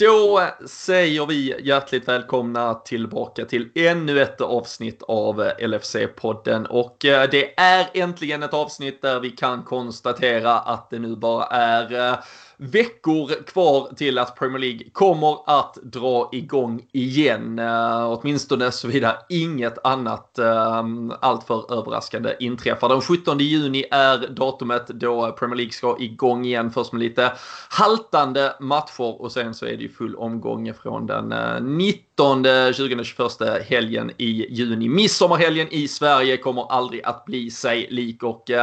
Då säger vi hjärtligt välkomna tillbaka till ännu ett avsnitt av LFC-podden och eh, det är äntligen ett avsnitt där vi kan konstatera att det nu bara är eh, veckor kvar till att Premier League kommer att dra igång igen. Uh, åtminstone såvida inget annat eh, uh, alltför överraskande inträffar. Den 17 juni är datumet då Premier League ska igång igen. Först med lite haltande matcher och sen så är det ju full omgång från den eh, uh, 19, 20, 21 helgen i juni. Midsommarhelgen i Sverige kommer aldrig att bli sig lik och uh,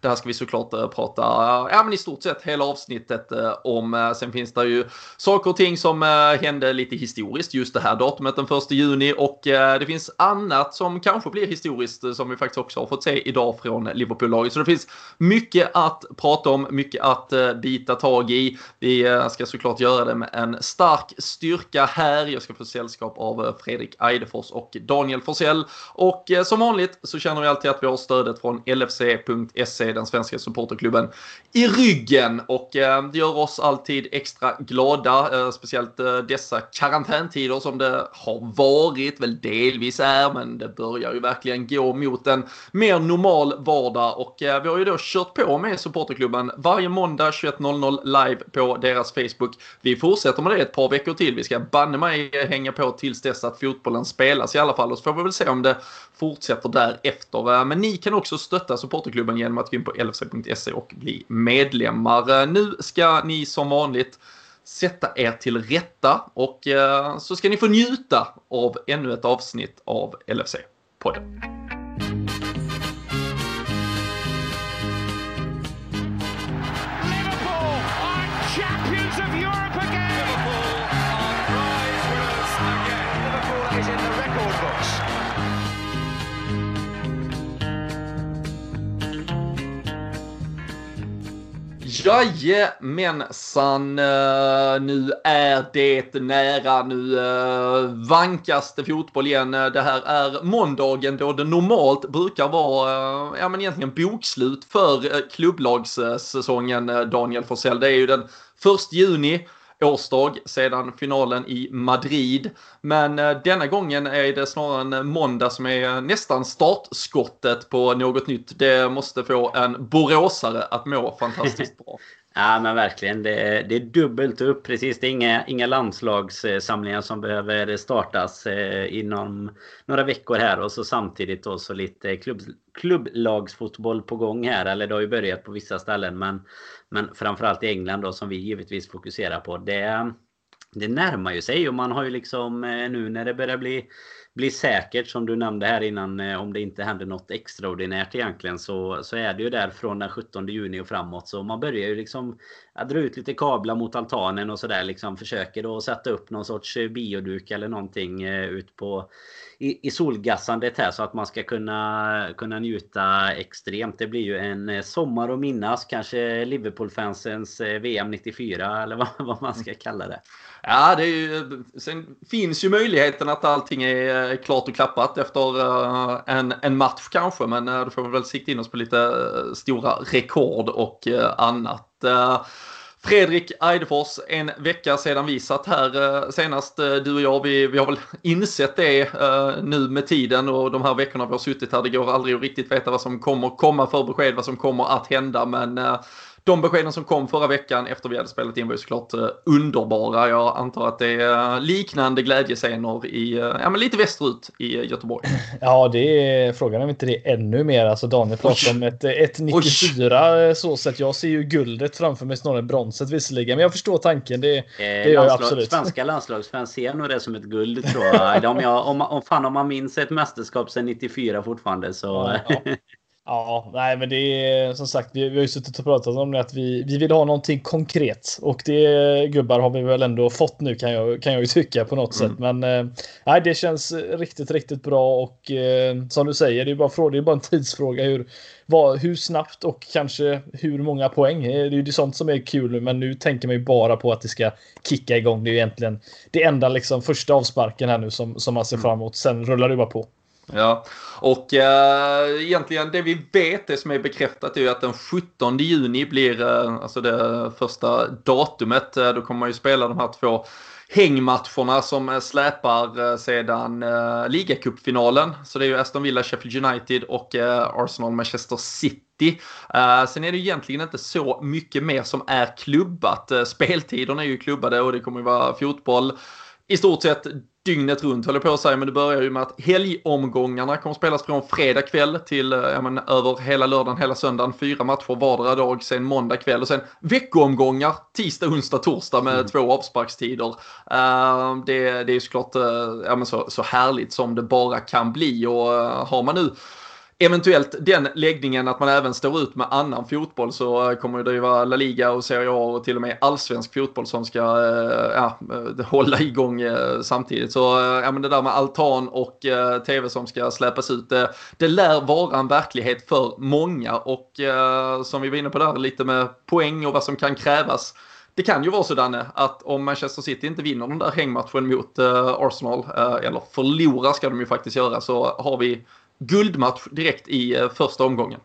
det här ska vi såklart eh, prata, eh, ja men i stort sett hela avsnittet om. Sen finns det ju saker och ting som hände lite historiskt just det här datumet den 1 juni och det finns annat som kanske blir historiskt som vi faktiskt också har fått se idag från Liverpool-laget. Så det finns mycket att prata om, mycket att bita tag i. Vi ska såklart göra det med en stark styrka här. Jag ska få sällskap av eh, Fredrik Eidefors och Daniel Forsell. Och eh, som vanligt så känner vi alltid att vi har stödet från LFC.se, den svenska supporterklubben, i ryggen. Och eh, det gör oss alltid extra glada, speciellt dessa karantäntider som det har varit, väl delvis är, men det börjar ju verkligen gå mot en mer normal vardag och vi har ju då kört på med supporterklubben varje måndag 21.00 live på deras Facebook. Vi fortsätter med det ett par veckor till. Vi ska banne mig hänga på tills dess att fotbollen spelas i alla fall och så får vi väl se om det fortsätter därefter. Men ni kan också stötta supporterklubben genom att gå in på lfc.se och bli medlemmar. Nu ska ni som vanligt sätta er till rätta och eh, så ska ni få njuta av ännu ett avsnitt av LFC-podden. Jajamensan, eh, nu är det nära. Nu eh, vankas det fotboll igen. Eh, det här är måndagen då det normalt brukar vara, ja men egentligen bokslut för klubblagssäsongen Daniel Forsell. Det är ju den 1 juni årsdag sedan finalen i Madrid. Men eh, denna gången är det snarare en måndag som är eh, nästan startskottet på något nytt. Det måste få en boråsare att må fantastiskt bra. Ja men verkligen. Det är, det är dubbelt upp precis. Det är inga, inga landslagssamlingar som behöver startas eh, inom några veckor här. Och så samtidigt då så lite klubb, klubblagsfotboll på gång här. Eller det har ju börjat på vissa ställen. Men, men framförallt i England då som vi givetvis fokuserar på. Det, det närmar ju sig och man har ju liksom eh, nu när det börjar bli blir säkert som du nämnde här innan eh, om det inte händer något extraordinärt egentligen så, så är det ju där från den 17 juni och framåt. Så man börjar ju liksom dra ut lite kablar mot altanen och sådär liksom försöker då sätta upp någon sorts bioduk eller någonting eh, ut på i, i solgassandet här så att man ska kunna kunna njuta extremt. Det blir ju en eh, sommar att minnas kanske Liverpool-fansens eh, VM 94 eller vad, vad man ska kalla det. Ja, det är ju, sen finns ju möjligheten att allting är eh, klart och klappat efter en, en match kanske, men då får vi väl sikta in oss på lite stora rekord och annat. Fredrik Eidefors, en vecka sedan vi satt här eh, senast, eh, du och jag, vi, vi har väl insett det eh, nu med tiden och de här veckorna vi har suttit här, det går aldrig att riktigt veta vad som kommer komma för besked, vad som kommer att hända, men de beskeden som kom förra veckan efter vi hade spelat in var ju såklart uh, underbara. Jag antar att det är liknande glädjescener i, uh, ja men lite västerut i Göteborg. Ja, det är frågan om inte det är ännu mer. Alltså Daniel pratar om ett, ett 94 så sett. Jag ser ju guldet framför mig snarare bronset visserligen, men jag förstår tanken. Det, det gör jag absolut. Svenska landslagsfans ser nog det som ett guld tror jag. om, jag om, om, fan, om man minns ett mästerskap sedan 94 fortfarande så. Ja, ja. Ja, nej, men det är som sagt, vi, vi har ju suttit och pratat om det att vi, vi vill ha någonting konkret och det gubbar har vi väl ändå fått nu kan jag, kan jag ju tycka på något mm. sätt. Men eh, nej, det känns riktigt, riktigt bra och eh, som du säger, det är bara fråga, det är bara en tidsfråga hur, vad, hur snabbt och kanske hur många poäng. Det är ju sånt som är kul men nu tänker man ju bara på att det ska kicka igång. Det är ju egentligen det enda liksom första avsparken här nu som, som man ser mm. fram emot. Sen rullar det bara på. Ja, och äh, egentligen det vi vet, det som är bekräftat är ju att den 17 juni blir äh, alltså det första datumet. Äh, då kommer man ju spela de här två hängmatcherna som släpar sedan äh, ligacupfinalen. Så det är ju Aston Villa, Sheffield United och Arsenal, Manchester City. Äh, sen är det egentligen inte så mycket mer som är klubbat. Speltiderna är ju klubbade och det kommer ju vara fotboll i stort sett dygnet runt höll jag på att säga, men det börjar ju med att helgomgångarna kommer spelas från fredag kväll till eh, ja, men, över hela lördagen, hela söndagen. Fyra matcher vardera dag, sen måndag kväll och sen veckoomgångar tisdag, onsdag, torsdag med mm. två avsparkstider. Uh, det, det är ju såklart uh, ja, så, så härligt som det bara kan bli och uh, har man nu eventuellt den läggningen att man även står ut med annan fotboll så eh, kommer det ju vara La Liga och Serie A och till och med allsvensk fotboll som ska eh, ja, eh, hålla igång samtidigt. Så ja, men det där med altan och tv som ska släpas ut, det, det lär vara en verklighet för många och som vi var inne på där lite med poäng och vad som kan krävas. Det kan ju vara så Danne, att om Manchester City inte vinner den där hängmatchen mot Arsenal, eller förlorar ska de ju faktiskt göra, så har vi guldmatch direkt i eh, första omgången.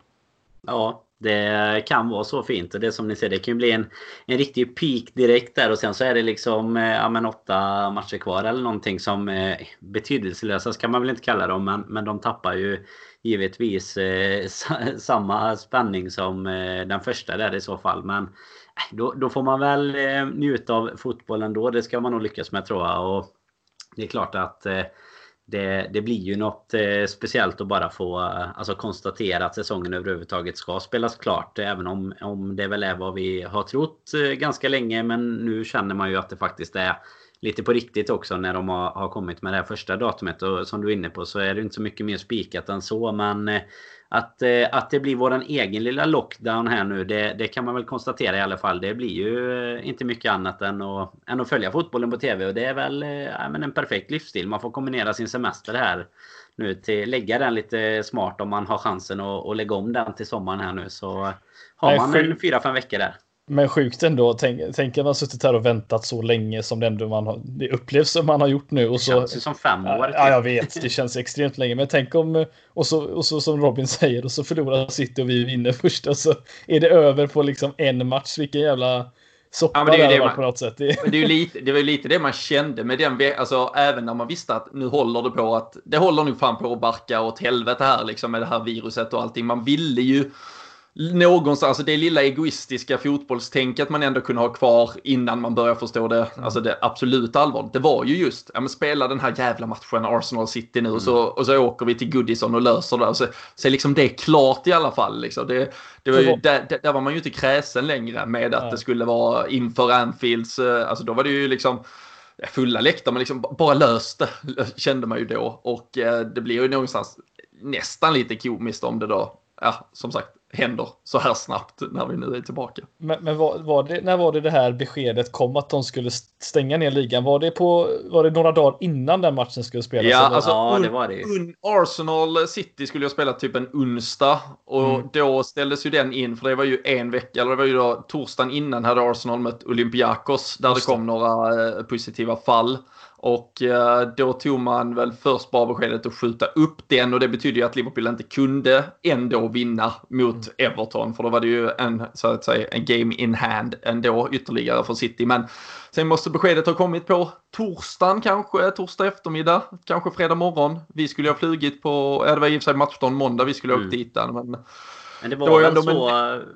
Ja, det kan vara så fint. Och det som ni ser, det kan ju bli en, en riktig peak direkt där. Och sen så är det liksom eh, ja, men åtta matcher kvar eller någonting som eh, betydelselösa ska man väl inte kalla dem. Men, men de tappar ju givetvis eh, samma spänning som eh, den första där i så fall. Men eh, då, då får man väl eh, njuta av fotbollen då. Det ska man nog lyckas med tror jag. Och det är klart att det, det, blir ju något eh, speciellt att bara få eh, alltså, konstatera att säsongen överhuvudtaget ska spelas klart. Även om, om det väl är vad vi har trott eh, ganska länge. Men nu känner man ju att det faktiskt är lite på riktigt också när de har, har kommit med det här första datumet. Och som du är inne på så är det inte så mycket mer spikat än så. Men eh, att, eh, att det blir våran egen lilla lockdown här nu, det, det, kan man väl konstatera i alla fall. Det blir ju eh, inte mycket annat än att, än att följa fotbollen på TV. Och det är väl ja, men en perfekt livsstil. Man får kombinera sin semester här nu till lägga den lite smart om man har chansen att, att lägga om den till sommaren här nu. Så har man en fyra, fem veckor där. Men sjukt ändå. Tänk, tänk att man suttit här och väntat så länge som det ändå man har, det upplevs som man har gjort nu. Och det så, känns ju som fem år. Ja, jag vet. Det känns extremt länge. Men tänk om, och så, och så som Robin säger, och så förlorar City och vi vinner först. Och så är det över på liksom en match. Vilken jävla soppa ja, men det, är det, det man, på något sätt. Det, det, är ju lite, det var ju lite det man kände med den, alltså även när man visste att nu håller det på att, det håller nog fan på att barka åt helvete här liksom med det här viruset och allting. Man ville ju någonstans, alltså det lilla egoistiska fotbollstänket man ändå kunde ha kvar innan man börjar förstå det, mm. alltså det absolut allvarligt. Det var ju just, ja men spela den här jävla matchen Arsenal City nu mm. och, så, och så åker vi till Goodison och löser det. Så, så är liksom det klart i alla fall. Liksom. Det, det var ju, där, där var man ju inte kräsen längre med att ja. det skulle vara inför Anfields, eh, alltså då var det ju liksom fulla läktare, men liksom bara löst det kände man ju då. Och eh, det blir ju någonstans nästan lite komiskt om det då, ja som sagt, händer så här snabbt när vi nu är tillbaka. Men, men var, var det, när var det det här beskedet kom att de skulle stänga ner ligan? Var det, på, var det några dagar innan den matchen skulle spelas? Ja, alltså, ja det var det. Un, Arsenal City skulle jag spela typ en onsdag och mm. då ställdes ju den in för det var ju en vecka, eller det var ju då torsdagen innan hade Arsenal mött Olympiakos där Just det kom det. några eh, positiva fall. Och eh, då tog man väl först bara beskedet att skjuta upp den och det betyder ju att Liverpool inte kunde ändå vinna mot mm. Everton. För då var det ju en, så att säga, en game in hand ändå ytterligare för City. Men sen måste beskedet ha kommit på torsdagen kanske, torsdag eftermiddag, kanske fredag morgon. Vi skulle ha flugit på, ja det var i och för sig matchdagen måndag vi skulle ha åkt mm. dit. Men men det var, det var väl ändå, så...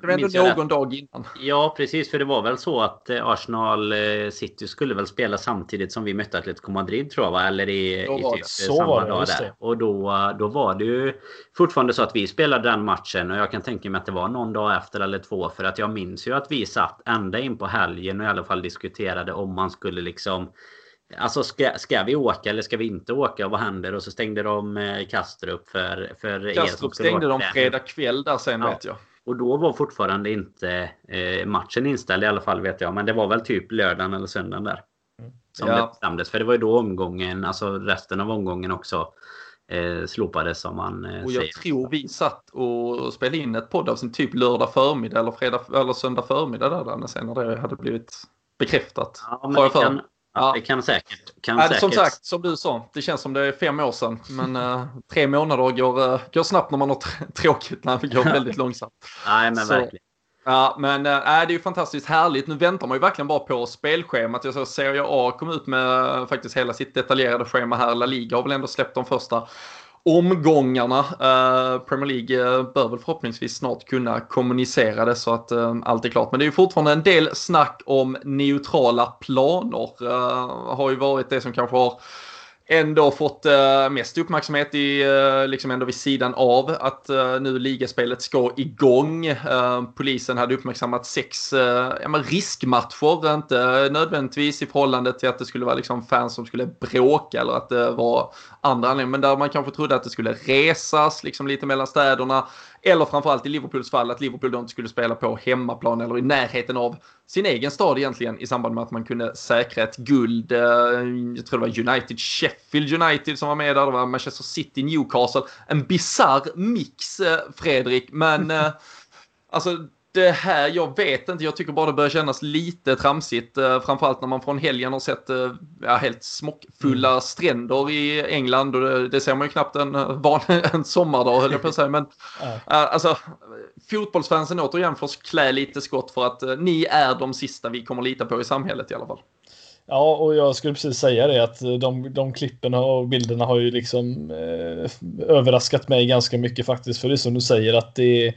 det var ändå någon dag innan. Ja, precis. För det var väl så att eh, Arsenal eh, City skulle väl spela samtidigt som vi mötte Atletico Madrid tror jag va? Eller i, i typ samma dag där. Och då, då var det ju fortfarande så att vi spelade den matchen. Och jag kan tänka mig att det var någon dag efter eller två. För att jag minns ju att vi satt ända in på helgen och i alla fall diskuterade om man skulle liksom Alltså ska, ska vi åka eller ska vi inte åka? Vad händer? Och så stängde de eh, Kastrup för, för Kastrup stängde de fredag kväll där sen ja. vet jag. Och då var fortfarande inte eh, matchen inställd i alla fall vet jag. Men det var väl typ lördagen eller söndagen där. Mm. Som ja. det bestämdes. För det var ju då omgången, alltså resten av omgången också eh, slopades som man eh, Och jag säger. tror vi satt och spelade in ett podd av sin typ lördag förmiddag eller fredag eller söndag förmiddag där, där sen när det hade blivit bekräftat. Ja, men det kan, Ja, det kan säkert. Kan ja, säkert. Som sagt, som du sa, det känns som det är fem år sedan. Men uh, tre månader går, uh, går snabbt när man har tråkigt, när det går väldigt långsamt. Nej, men Så, verkligen. Ja, men äh, det är ju fantastiskt härligt. Nu väntar man ju verkligen bara på spelschemat. Jag såg Serie A kom ut med faktiskt hela sitt detaljerade schema här. La Liga har väl ändå släppt de första omgångarna. Eh, Premier League eh, bör väl förhoppningsvis snart kunna kommunicera det så att eh, allt är klart. Men det är ju fortfarande en del snack om neutrala planer. Har ju varit det som kanske har ändå fått eh, mest uppmärksamhet i, eh, liksom ändå vid sidan av att eh, nu ligaspelet ska igång. polisen hade uppmärksammat sex ja, men riskmatcher, inte nödvändigtvis i förhållande till att det skulle vara liksom fans som skulle bråka eller att det var andra anledningar, men där man kanske trodde att det skulle resas liksom lite mellan städerna. Eller framförallt i Liverpools fall att Liverpool då inte skulle spela på hemmaplan eller i närheten av sin egen stad egentligen i samband med att man kunde säkra ett guld. Eh, jag tror det var United, Sheffield United som var med där. Det var Manchester City, Newcastle. En bizarr mix, eh, Fredrik. Men eh, alltså det här, jag vet inte, jag tycker bara det börjar kännas lite tramsigt. Eh, framförallt när man från helgen har sett eh, ja, helt smockfulla mm. stränder i England. Och det, det ser man ju knappt en, eh, van, en sommardag höll jag på att säga. Men äh, alltså, fotbollsfansen återigen får klä lite skott för att ni är de sista vi kommer lita på i samhället i alla fall. Ja, och jag skulle precis säga det att de, de klippen och bilderna har ju liksom eh, överraskat mig ganska mycket faktiskt. För det är som du säger att det är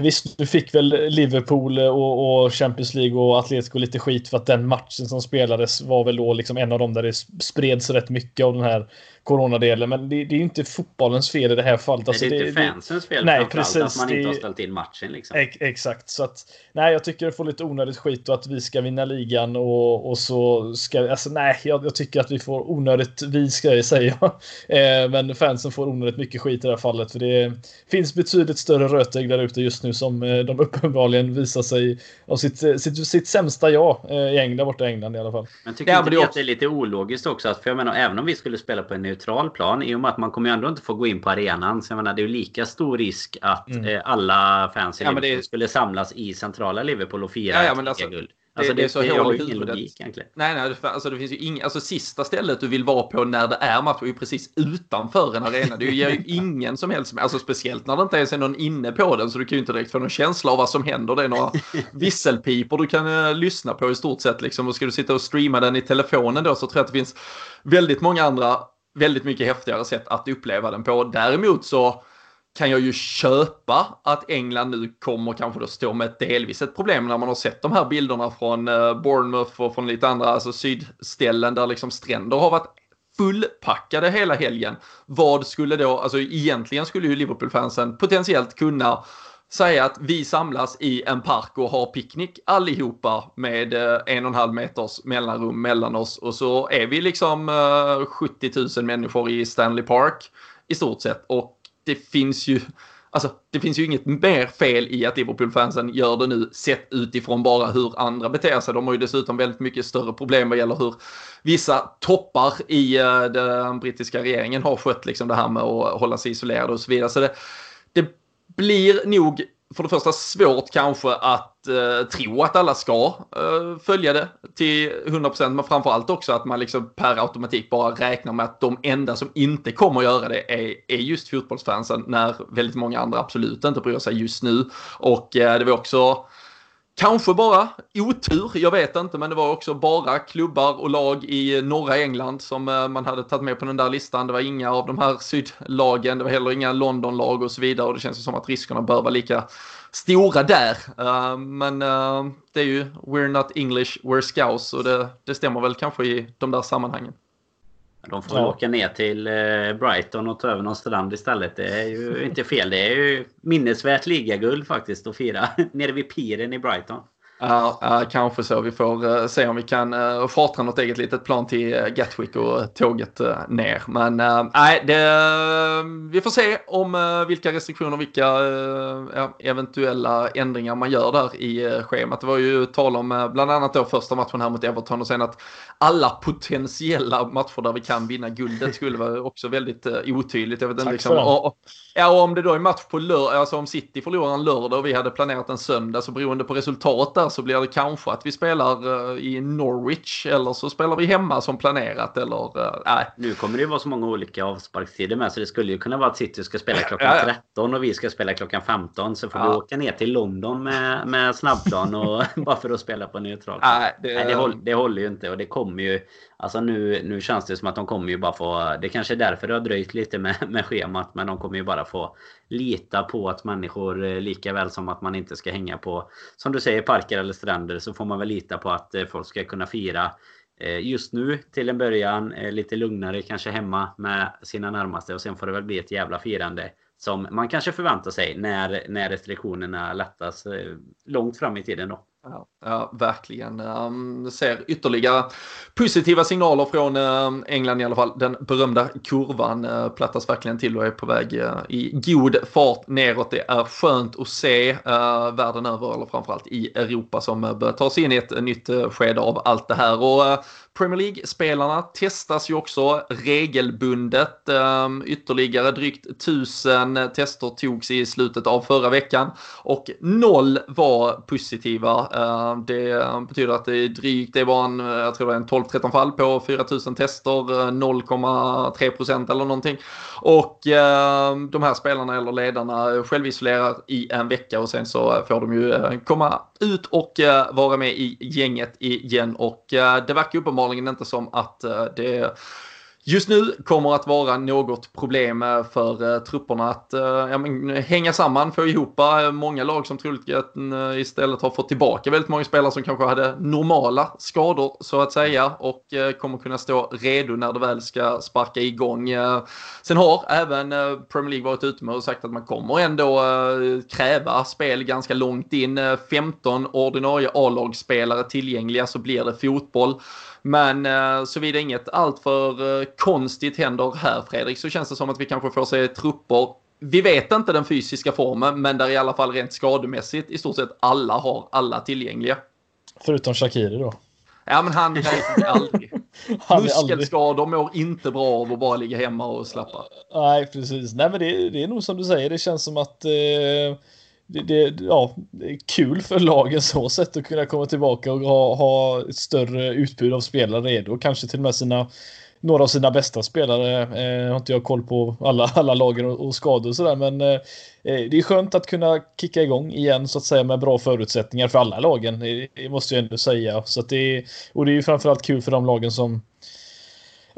Visst, nu fick väl Liverpool och, och, Champions League och Atletico lite skit för att den matchen som spelades var väl då liksom en av dem där det spreds rätt mycket av den här coronadelen. Men det, det är inte fotbollens fel i det här fallet. Alltså, det är inte fansens fel nej, precis, att man inte har ställt in matchen. Liksom. Ex exakt. Så att, nej, jag tycker det får lite onödigt skit och att vi ska vinna ligan och, och så ska... Alltså nej, jag, jag tycker att vi får onödigt... Vi ska jag säga. eh, men fansen får onödigt mycket skit i det här fallet. För det finns betydligt större rötägg där ute just nu som eh, de uppenbarligen visar sig av sitt, eh, sitt, sitt sämsta jag eh, i England, borta i England i alla fall. Men tycker ja, inte men det, att det är lite ologiskt också? Att, för jag menar, även om vi skulle spela på en neutral plan i och med att man kommer ändå inte få gå in på arenan. Så jag menar, det är ju lika stor risk att mm. eh, alla fans i ja, Liverpool det... skulle samlas i centrala Liverpool och fira ja, ja, men alltså, guld. Alltså det, det, är så det har ju ingen logik egentligen. Nej, nej, alltså det finns ju inget, alltså sista stället du vill vara på när det är match är ju precis utanför en arena. Det ger ju ingen som helst, alltså speciellt när det inte ens är någon inne på den så du kan ju inte direkt få någon känsla av vad som händer. Det är några visselpipor du kan uh, lyssna på i stort sett liksom och ska du sitta och streama den i telefonen då så tror jag att det finns väldigt många andra väldigt mycket häftigare sätt att uppleva den på. Däremot så kan jag ju köpa att England nu kommer kanske då stå med ett delvis ett problem när man har sett de här bilderna från eh, Bournemouth och från lite andra alltså sydställen där liksom stränder har varit fullpackade hela helgen. Vad skulle då, alltså egentligen skulle ju Liverpool-fansen potentiellt kunna säga att vi samlas i en park och har picknick allihopa med eh, en och en halv meters mellanrum mellan oss och så är vi liksom eh, 70 000 människor i Stanley Park i stort sett och det finns ju Alltså, det finns ju inget mer fel i att Liverpool-fansen gör det nu sett utifrån bara hur andra beter sig. De har ju dessutom väldigt mycket större problem vad gäller hur vissa toppar i uh, den brittiska regeringen har skött liksom det här med att hålla sig isolerade och så vidare. Så det blir nog för det första svårt kanske att eh, tro att alla ska eh, följa det till 100% men framförallt också att man liksom per automatik bara räknar med att de enda som inte kommer göra det är, är just fotbollsfansen när väldigt många andra absolut inte bryr sig just nu. Och eh, det var också Kanske bara otur, jag vet inte, men det var också bara klubbar och lag i eh, norra England som eh, man hade tagit med på den där listan. Det var inga av de här sydlagen, det var heller inga Londonlag och så vidare och det känns som att riskerna bör vara lika stora där. Eh, men det är ju We're not English, we're Scouse och det, det stämmer väl kanske i de där sammanhangen. De får ja. åka ner till eh, Brighton och ta över någon strand istället. Det är ju inte fel. Det är ju minnesvärt ligaguld faktiskt att fira nere vid piren i Brighton. Ja, ja, kanske så. Vi får uh, se om vi kan uh, fartra något eget litet plan till uh, Gatwick och tåget uh, ner. Men nej, uh, vi får se om uh, vilka restriktioner, vilka ja, eventuella ändringar man gör där i schemat. Det var ju tal om bland annat då första matchen här mot Everton och sen att alla potentiella matcher där vi kan vinna guldet skulle vara också väldigt otydligt. Jag vet inte, liksom, ja, och om det då är match på lördag, alltså om City förlorar en lördag och vi hade planerat en söndag så beroende på resultat där så blir det kanske att vi spelar uh, i Norwich eller så spelar vi hemma som planerat eller uh, nej. Nu kommer det ju vara så många olika avsparkstider med så det skulle ju kunna vara att City ska spela klockan ja. 13 och vi ska spela klockan 15 så får ja. vi åka ner till London med, med snabbplan och bara för att spela på neutral. Nej, det... Nej, det, håller, det håller ju inte och det kommer ju Alltså nu, nu känns det som att de kommer ju bara få... Det kanske är därför det har dröjt lite med, med schemat. Men de kommer ju bara få lita på att människor, eh, lika väl som att man inte ska hänga på, som du säger, parker eller stränder. Så får man väl lita på att eh, folk ska kunna fira eh, just nu till en början lite lugnare kanske hemma med sina närmaste. Och sen får det väl bli ett jävla firande som man kanske förväntar sig när, när restriktionerna lättas långt fram i tiden då. Ja, ja, verkligen. Um, ser ytterligare positiva signaler från uh, England i alla fall. Den berömda kurvan uh, plattas verkligen till och är på väg uh, i god fart neråt. Det är skönt att se uh, världen över, eller framförallt i Europa som uh, börjar ta sig in i ett nytt uh, skede av allt det här. Och Premier League-spelarna testas ju också regelbundet. Ehm, ytterligare drygt tusen tester togs i slutet av förra veckan och noll var positiva. Ehm, det betyder att det är drygt, det var en, jag tror det är en 12-13 fall på 4000 tester, eh, 0,3 procent eller någonting. Och ehm, de här spelarna eller ledarna självisolerar i en vecka och sen så får de ju eh, komma ut och eh, vara med i gänget igen. Och det verkar uppenbart uppenbarligen inte som att eh, det just nu kommer att vara något problem eh, för eh, trupperna att ja, men, hänga samman, få ihop många lag som troligen istället har fått tillbaka väldigt många spelare som kanske hade normala skador så att säga och kommer kunna stå redo när det väl ska sparka igång. sen har även Premier League varit ute med och sagt att man kommer ändå kräva spel ganska långt in. 15 ordinarie A-lagsspelare tillgängliga så blir det fotboll. Men eh, såvida inget alltför eh, konstigt händer här Fredrik så känns det som att vi kanske får se trupper vi vet inte den fysiska formen, men där i alla fall rent skademässigt i stort sett alla har alla tillgängliga. Förutom Shakiri då? Ja, men han kan aldrig. han Muskelskador aldrig... mår inte bra av att bara ligga hemma och slappa. Nej, precis. Nej, men det, det är nog som du säger. Det känns som att eh, det, det, ja, det är kul för lagen så sätt att kunna komma tillbaka och ha, ha ett större utbud av spelare redo. Kanske till och med sina några av sina bästa spelare. Eh, har inte jag koll på alla, alla lagen och, och skador och sådär men eh, eh, det är skönt att kunna kicka igång igen så att säga med bra förutsättningar för alla lagen. Det, det måste jag ändå säga. Så att det, och det är ju framförallt kul för de lagen som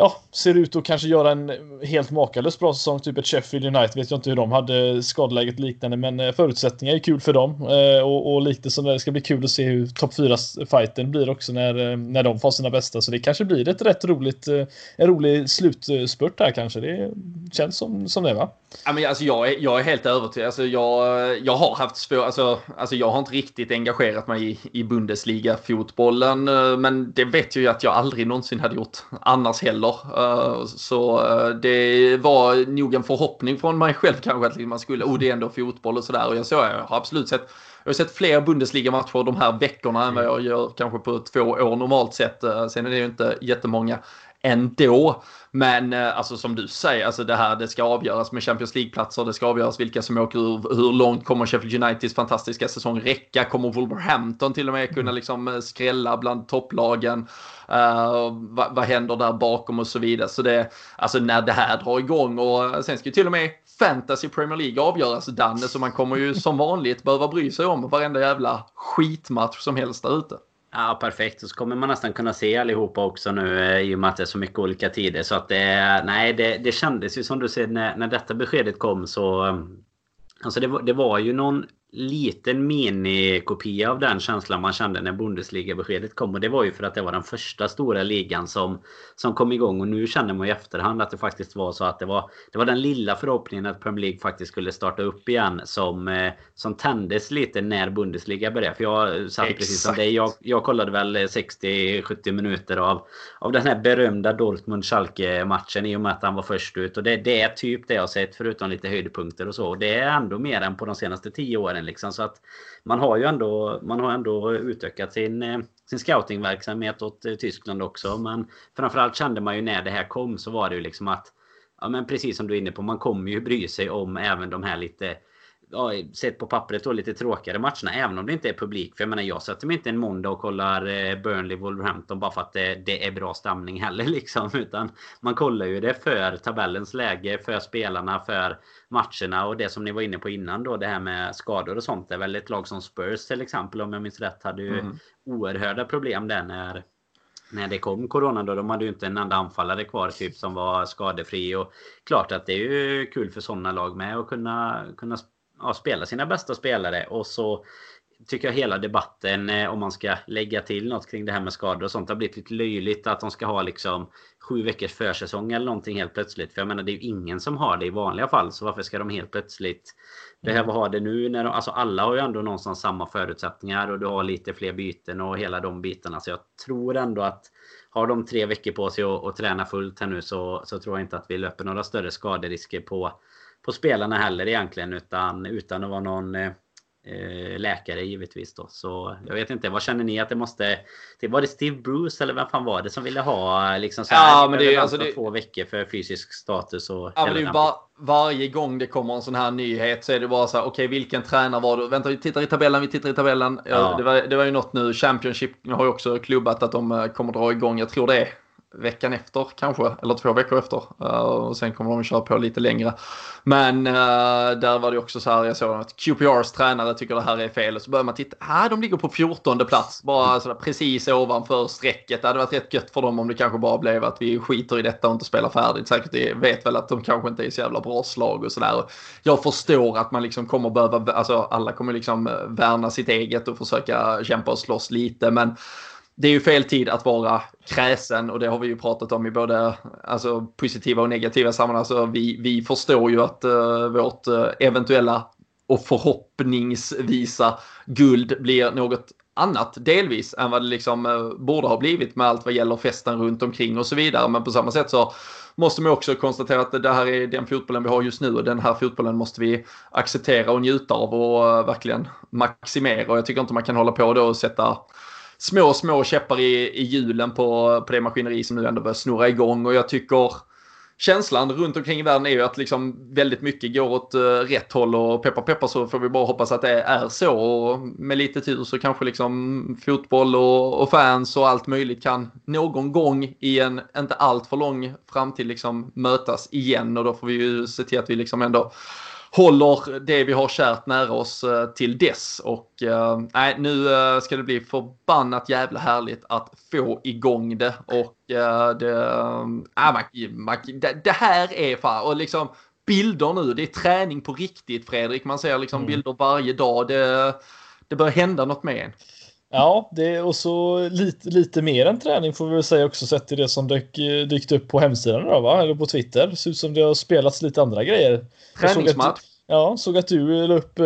ja, ser ut att kanske göra en helt makalös bra säsong. Typ ett Sheffield United vet jag inte hur de hade skadeläget liknande, men eh, förutsättningar är kul för dem. Eh, och, och lite som det ska bli kul att se hur topp 4-fighten blir också när, eh, när de får sina bästa. Så det kanske blir ett rätt roligt, en rolig slutspurt där kanske. Det känns som, som det va? Ja, men alltså, jag, är, jag är helt övertygad. Alltså, jag, jag har haft svårt, alltså, alltså, jag har inte riktigt engagerat mig i, i Bundesliga-fotbollen. Men det vet jag ju att jag aldrig någonsin hade gjort annars heller. Eh, så eh, det var nog en förhoppning från mig själv kanske att man skulle, oh det är ändå fotboll och sådär. Och jag, så, jag har absolut sett jag har sett fler Bundesliga-matcher de här veckorna än vad jag gör kanske på två år normalt sett. Eh, sen är det ju inte jättemånga ändå. Men alltså som du säger, alltså det här det ska avgöras med Champions League-platser, det ska avgöras vilka som åker ur, hur långt kommer Sheffield Uniteds fantastiska säsong räcka? Kommer Wolverhampton till och med kunna liksom skrälla bland topplagen? Uh, vad, vad händer där bakom och så vidare. Så det, alltså när det här drar igång och sen ska ju till och med Fantasy Premier League avgöras Danne så man kommer ju som vanligt behöva bry sig om varenda jävla skitmatch som helst där ute. Ja, perfekt. Så kommer man nästan kunna se allihopa också nu eh, i och med att det är så mycket olika tider. Så att det, nej, det, det kändes ju som du säger när, när detta beskedet kom så... Eh, alltså det var, det var ju någon liten minikopia av den känslan man kände när Bundesliga-beskedet kom. Och det var ju för att det var den första stora ligan som, som kom igång. Och nu känner man i efterhand att det faktiskt var så att det var, det var den lilla förhoppningen att Premier League faktiskt skulle starta upp igen som, eh, som tändes lite när Bundesliga började. För jag satt Exakt. precis som dig. Jag, jag kollade väl 60-70 minuter av, av den här berömda Dortmund-Schalke-matchen i och med att han var först ut. Och det, det är typ det jag sett förutom lite höjdpunkter och så. Och det är ändå mer än på de senaste 10 åren åren. Liksom. Så att man har ju ändå, man har ändå utökat sin, eh, sin scoutingverksamhet åt eh, Tyskland också. Men framförallt kände man ju när det här kom så var det ju liksom att Ja men precis som du är inne på, man kommer ju bry sig om även de här lite ja, sett på pappret då lite tråkigare matcherna. Även om det inte är publik. För jag menar jag sätter mig inte en måndag och kollar eh, Burnley Wolverhampton bara för att det, det, är bra stämning heller liksom. Utan man kollar ju det för tabellens läge, för spelarna, för matcherna och det som ni var inne på innan då det här med skador och sånt. Det är väl ett lag som Spurs till exempel om jag minns rätt hade ju mm. oerhörda problem där när när det kom corona då, de hade ju inte en enda anfallare kvar typ som var skadefri och klart att det är ju kul för sådana lag med att kunna, kunna ja, spela sina bästa spelare och så tycker jag hela debatten eh, om man ska lägga till något kring det här med skador och sånt har blivit lite löjligt att de ska ha liksom sju veckors försäsong eller någonting helt plötsligt. För jag menar det är ju ingen som har det i vanliga fall så varför ska de helt plötsligt behöva ha det nu när de, alltså alla har ju ändå någonstans samma förutsättningar och du har lite fler byten och hela de bitarna. Så jag tror ändå att har de tre veckor på sig att, att träna fullt här nu så, så tror jag inte att vi löper några större skaderisker på, på spelarna heller egentligen utan utan att vara någon eh, läkare givetvis då. Så jag vet inte, vad känner ni att det måste... Var det Steve Bruce eller vem fan var det som ville ha liksom så här, ja, men det är alltså det... två veckor för fysisk status och... Ja, men det är var, varje gång det kommer en sån här nyhet så är det bara så här, okej okay, vilken tränare var det? Vänta, vi tittar i tabellen, vi tittar i tabellen. Ja. Det, var, det var ju något nu, Championship har ju också klubbat att de eh, kommer dra igång, jag tror det är veckan efter kanske, eller två veckor efter. Uh, och sen kommer de köra på lite längre. Men uh, där var det också så här, jag såg att QPRs tränare tycker det här är fel. Och så börjar man titta, ah, de ligger på 14 plats, bara sådär, precis ovanför strecket. Det hade varit rätt gött för dem om det kanske bara blev att vi skiter i detta och inte spelar färdigt. Säkert det vet väl att de kanske inte är så jävla bra slag och sådär. Jag förstår att man liksom kommer behöva, alltså alla kommer liksom eh, värna sitt eget och försöka kämpa och slåss lite. Men det är ju fel tid att vara kräsen och det har vi ju pratat om i både alltså, positiva och negativa sammanhang. Alltså, vi, vi förstår ju att uh, vårt uh, eventuella och förhoppningsvisa guld blir något annat delvis än vad det liksom uh, borde ha blivit med allt vad gäller festen runt omkring och så vidare. Men på samma sätt så måste man också konstatera att det här är den fotbollen vi har just nu och den här fotbollen måste vi acceptera och njuta av och verkligen maximera. Och jag tycker inte man kan hålla på då och sätta små, små käppar i, i hjulen på, på det maskineri som nu ändå börjar snurra igång. Och jag tycker känslan runt omkring i världen är ju att liksom väldigt mycket går åt eh, rätt håll och peppar peppar så får vi bara hoppas att det är så. Och med lite tur så kanske liksom fotboll och, och, fans och allt möjligt kan någon gång i en inte allt för lång framtid liksom mötas igen och då får vi ju se till att vi liksom ändå håller det vi har kärt nära oss eh, till dess. Och nej, nu eh, ska det bli förbannat jävla härligt att få igång det. Och det, äh, det, det här är fan, och liksom bilder nu, det är träning på riktigt Fredrik. Man ser liksom mm. bilder varje dag. Det, det börjar hända något med en. Ja, det och så lite, lite mer än träning får vi väl säga också sett till det som dök, dykt upp på hemsidan idag va? Eller på Twitter. Det ser ut som det har spelats lite andra grejer. Träningsmatch. Ja, såg att du la upp eh,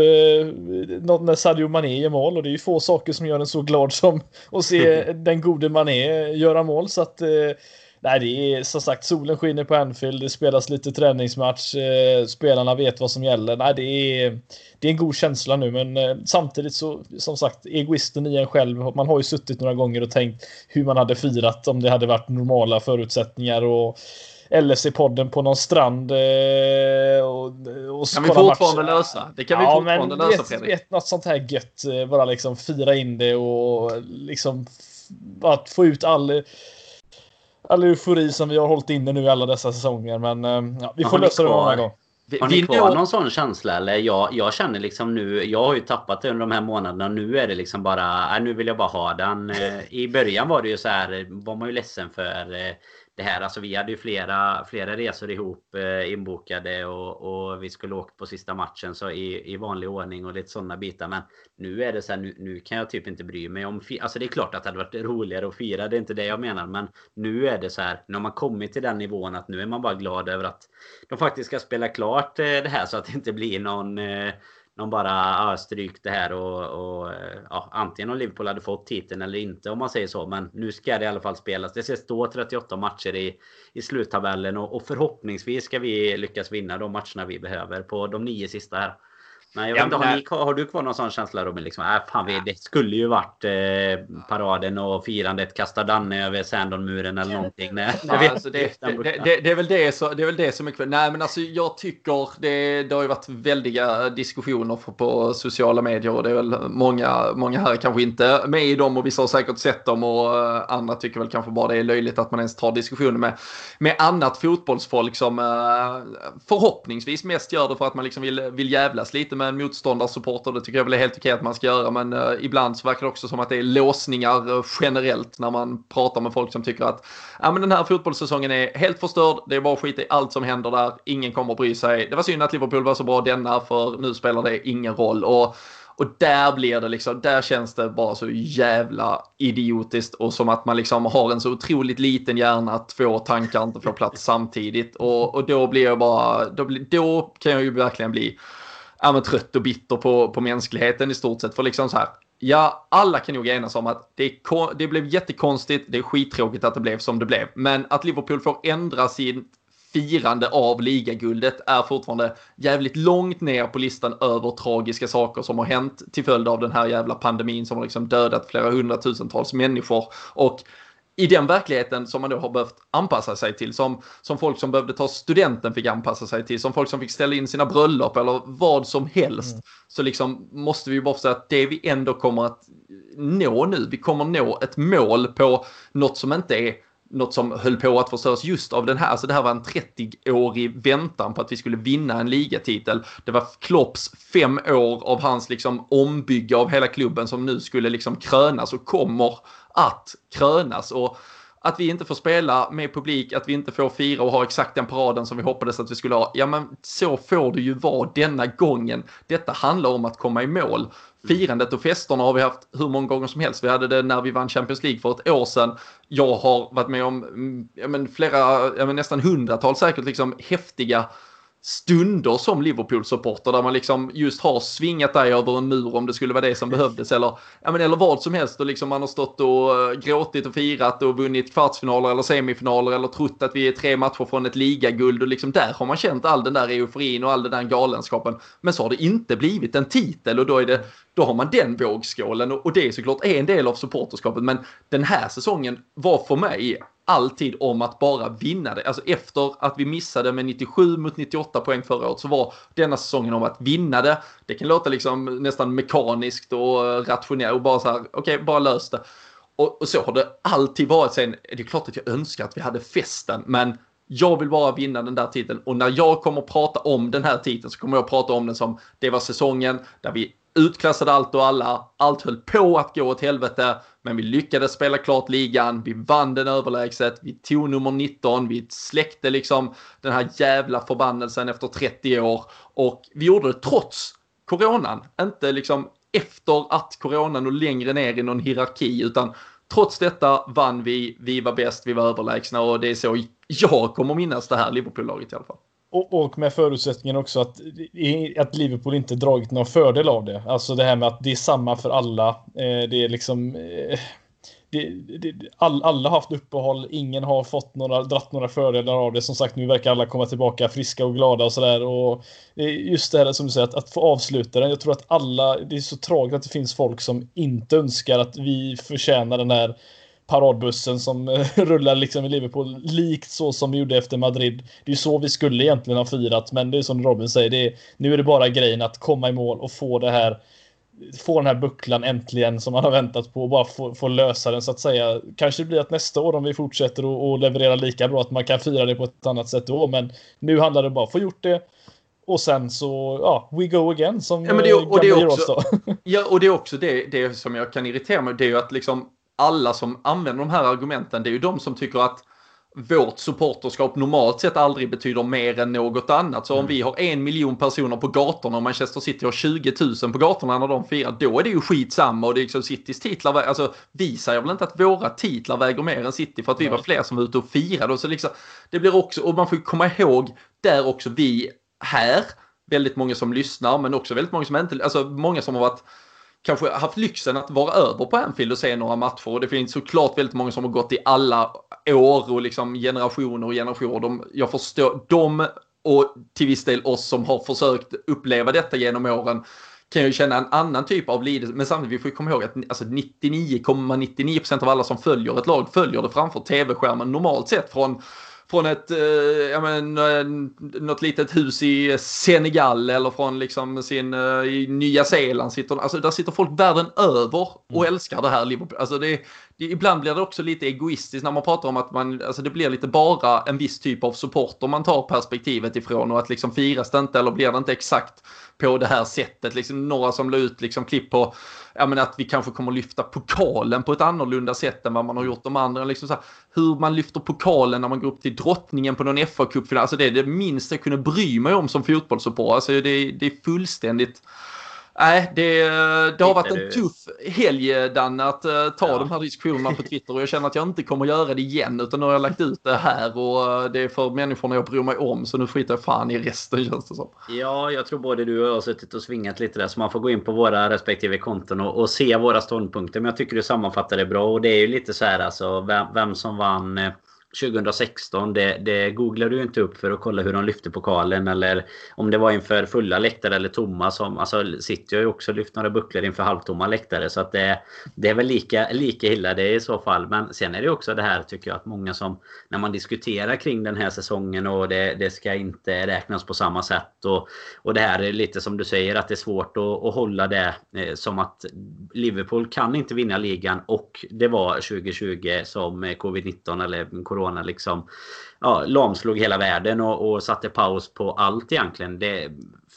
något när Sadio Mané gör mål och det är ju få saker som gör en så glad som att se den gode Mané göra mål så att eh, Nej, det är som sagt solen skiner på Anfield. Det spelas lite träningsmatch. Eh, spelarna vet vad som gäller. Nej, det är, det är en god känsla nu, men eh, samtidigt så som sagt egoisten i en själv. Man har ju suttit några gånger och tänkt hur man hade firat om det hade varit normala förutsättningar och LFC-podden på någon strand. Eh, och, och kan vi fortfarande match. lösa? Det kan vi ja, fortfarande lösa vet, Fredrik. Vet, något sånt här gött. Eh, bara liksom fira in det och liksom att få ut all all eufori som vi har hållit inne nu i alla dessa säsonger. Men eh, ja, vi får lösa det någon gång. Har ni kvar någon sån känsla? Eller jag, jag känner liksom nu, jag har ju tappat det under de här månaderna. Nu är det liksom bara, nu vill jag bara ha den. I början var det ju så här, var man ju ledsen för det här. Alltså vi hade ju flera, flera resor ihop eh, inbokade och, och vi skulle åka på sista matchen så i, i vanlig ordning och lite sådana bitar. Men nu är det så här, nu, nu kan jag typ inte bry mig om... Alltså det är klart att det hade varit roligare att fira, det är inte det jag menar. Men nu är det så här, nu har man kommit till den nivån att nu är man bara glad över att de faktiskt ska spela klart eh, det här så att det inte blir någon eh, de bara ja, stryk det här och, och eh, ja, antingen om Liverpool hade fått titeln eller inte om man säger så. Men nu ska det i alla fall spelas. Det ska stå 38 matcher i, i sluttabellen och, och förhoppningsvis ska vi lyckas vinna de matcherna vi behöver på de nio sista här. Nej, jag vet inte, har, ni, har, du kvar någon sån känsla Robin? Liksom, äh, fan, vi, det skulle ju varit eh, paraden och firandet, kasta Danne över Sandon-muren eller någonting. Nej, ja, alltså det, det, det, det, är väl det, så, det är väl det som är kvar. Nej, men alltså jag tycker det, det har ju varit väldiga diskussioner på, på sociala medier och det är väl många, många här kanske inte med i dem och vissa har säkert sett dem och uh, andra tycker väl kanske bara det är löjligt att man ens tar diskussioner med, med annat fotbollsfolk som uh, förhoppningsvis mest gör det för att man liksom vill, vill jävlas lite med en motståndarsupporter. Det tycker jag väl är helt okej att man ska göra, men eh, ibland så verkar det också som att det är låsningar eh, generellt när man pratar med folk som tycker att ja, men den här fotbollssäsongen är helt förstörd. Det är bara skit i allt som händer där. Ingen kommer att bry sig. Det var synd att Liverpool var så bra denna, för nu spelar det ingen roll. Och och där blir det liksom, där känns det bara så jävla idiotiskt och som att man liksom har en så otroligt liten hjärna att två tankar inte får plats samtidigt. Och, och då blir jag bara, då, då kan jag ju verkligen bli ja, men trött och bitter på, på mänskligheten i stort sett. För liksom så här, ja, alla kan nog enas om att det, det blev jättekonstigt, det är skittråkigt att det blev som det blev. Men att Liverpool får ändra sin firande av ligaguldet är fortfarande jävligt långt ner på listan över tragiska saker som har hänt till följd av den här jävla pandemin som har liksom dödat flera hundratusentals människor. Och i den verkligheten som man då har behövt anpassa sig till, som, som folk som behövde ta studenten fick anpassa sig till, som folk som fick ställa in sina bröllop eller vad som helst, mm. så liksom måste vi bara säga att det vi ändå kommer att nå nu, vi kommer nå ett mål på något som inte är något som höll på att förstöras just av den här. Alltså det här var en 30-årig väntan på att vi skulle vinna en ligatitel. Det var Klopps fem år av hans liksom ombygge av hela klubben som nu skulle liksom krönas och kommer att krönas. Och att vi inte får spela med publik, att vi inte får fira och ha exakt den paraden som vi hoppades att vi skulle ha. Ja, men så får det ju vara denna gången. Detta handlar om att komma i mål. Firandet och festerna har vi haft hur många gånger som helst. Vi hade det när vi vann Champions League för ett år sedan. Jag har varit med om mm, ja, men flera, ja, men nästan hundratals säkert liksom häftiga stunder som Liverpool-supporter där man liksom just har svingat dig över en mur om det skulle vara det som behövdes eller, ja, men, eller vad som helst och liksom man har stått och eh, gråtit och firat och vunnit kvartsfinaler eller semifinaler eller trott att vi är tre matcher från ett ligaguld och liksom där har man känt all den där euforin och all den där galenskapen. Men så har det inte blivit en titel och då är det då har man den vågskålen och det är såklart en del av supporterskapet men den här säsongen var för mig alltid om att bara vinna det. Alltså efter att vi missade med 97 mot 98 poäng förra året så var denna säsongen om att vinna det. Det kan låta liksom nästan mekaniskt och rationellt och bara så här, okej, okay, bara lös det. Och, och, så har det alltid varit. Sen är det klart att jag önskar att vi hade festen, men jag vill bara vinna den där titeln och när jag kommer prata om den här titeln så kommer jag prata om den som det var säsongen där vi utklassade allt och alla. Allt höll på att gå åt helvete, men vi lyckades spela klart ligan. Vi vann den överlägset. Vi tog nummer 19. Vi släckte liksom den här jävla förbannelsen efter 30 år och vi gjorde det trots coronan. Inte liksom efter att coronan och längre ner i någon hierarki, utan trots detta vann vi. Vi var bäst, vi var överlägsna och det är så jag kommer minnas det här Liverpool-laget i alla fall. Och, och, med förutsättningen också att, att Liverpool inte dragit någon fördel av det. Alltså det här med att det är samma för alla. Eh, det är liksom... Eh, det, det, all, alla har haft uppehåll, ingen har fått några, dratt några fördelar av det. Som sagt, nu verkar alla komma tillbaka friska och glada och sådär. Och eh, just det här som du säger, att, att få avsluta den. Jag tror att alla, det är så tragiskt att det finns folk som inte önskar att vi förtjänar den här paradbussen som rullar liksom i Liverpool, likt så som vi gjorde efter Madrid. Det är så vi skulle egentligen ha firat, men det är som Robin säger, det är, nu är det bara grejen att komma i mål och få det här få den här bucklan äntligen som man har väntat på och bara få, få lösa den så att säga. Kanske det blir att nästa år om vi fortsätter och, och leverera lika bra att man kan fira det på ett annat sätt då, men nu handlar det bara om att få gjort det och sen så, ja, we go again som ja, men det, och det är också, Ja, och det är också det, det som jag kan irritera mig, det är ju att liksom alla som använder de här argumenten, det är ju de som tycker att vårt supporterskap normalt sett aldrig betyder mer än något annat. Så om mm. vi har en miljon personer på gatorna och Manchester City har 20 000 på gatorna när de firar, då är det ju skitsamma och det är liksom Citys titlar, alltså vi säger väl inte att våra titlar väger mer än City för att vi var fler som var ute och firade. så liksom, det blir också, och man får komma ihåg där också vi här, väldigt många som lyssnar men också väldigt många som inte, alltså många som har varit kanske haft lyxen att vara över på Anfield och se några matcher. Och det finns såklart väldigt många som har gått i alla år och liksom generationer och generationer. De, jag förstår, de och till viss del oss som har försökt uppleva detta genom åren kan ju känna en annan typ av lidelse. Men samtidigt, vi får komma ihåg att 99,99% alltså av alla som följer ett lag följer det framför tv-skärmen normalt sett från från ett, eh, ja men, eh, något litet hus i Senegal eller från liksom sin, eh, i Nya Zeeland sitter, alltså där sitter folk världen över och mm. älskar det här Liverpool. Alltså det, ibland blir det också lite egoistiskt när man pratar om att man, alltså det blir lite bara en viss typ av support om man tar perspektivet ifrån och att liksom firas det inte eller blir det inte exakt på det här sättet. Liksom några som la ut liksom klipp på ja, men att vi kanske kommer lyfta pokalen på ett annorlunda sätt än vad man har gjort de andra. Liksom så här, hur man lyfter pokalen när man går upp till drottningen på någon FA-cupfinal. Alltså det är det minsta jag kunde bry mig om som fotbollssupporter. Alltså det, det är fullständigt Nej, det, det har varit en tuff helg Danne att uh, ta ja. de här diskussionerna på Twitter och jag känner att jag inte kommer göra det igen utan nu har jag lagt ut det här och uh, det är för människorna jag bryr mig om så nu skiter jag fan i resten känns det som. Ja, jag tror både du och jag har suttit och svingat lite där så man får gå in på våra respektive konton och, och se våra ståndpunkter men jag tycker du sammanfattar det bra och det är ju lite så här alltså vem, vem som vann eh, 2016. Det, det googlar du inte upp för att kolla hur de lyfte pokalen eller om det var inför fulla läktare eller tomma. Som, alltså City har ju också lyft några bucklor inför halvtomma läktare. Så att det, det är väl lika, lika illa det i så fall. Men sen är det också det här tycker jag att många som när man diskuterar kring den här säsongen och det, det ska inte räknas på samma sätt. Och, och det här är lite som du säger att det är svårt att, att hålla det eh, som att Liverpool kan inte vinna ligan och det var 2020 som eh, covid-19 eller corona corona liksom ja, lamslog hela världen och, och satte paus på allt egentligen. Det,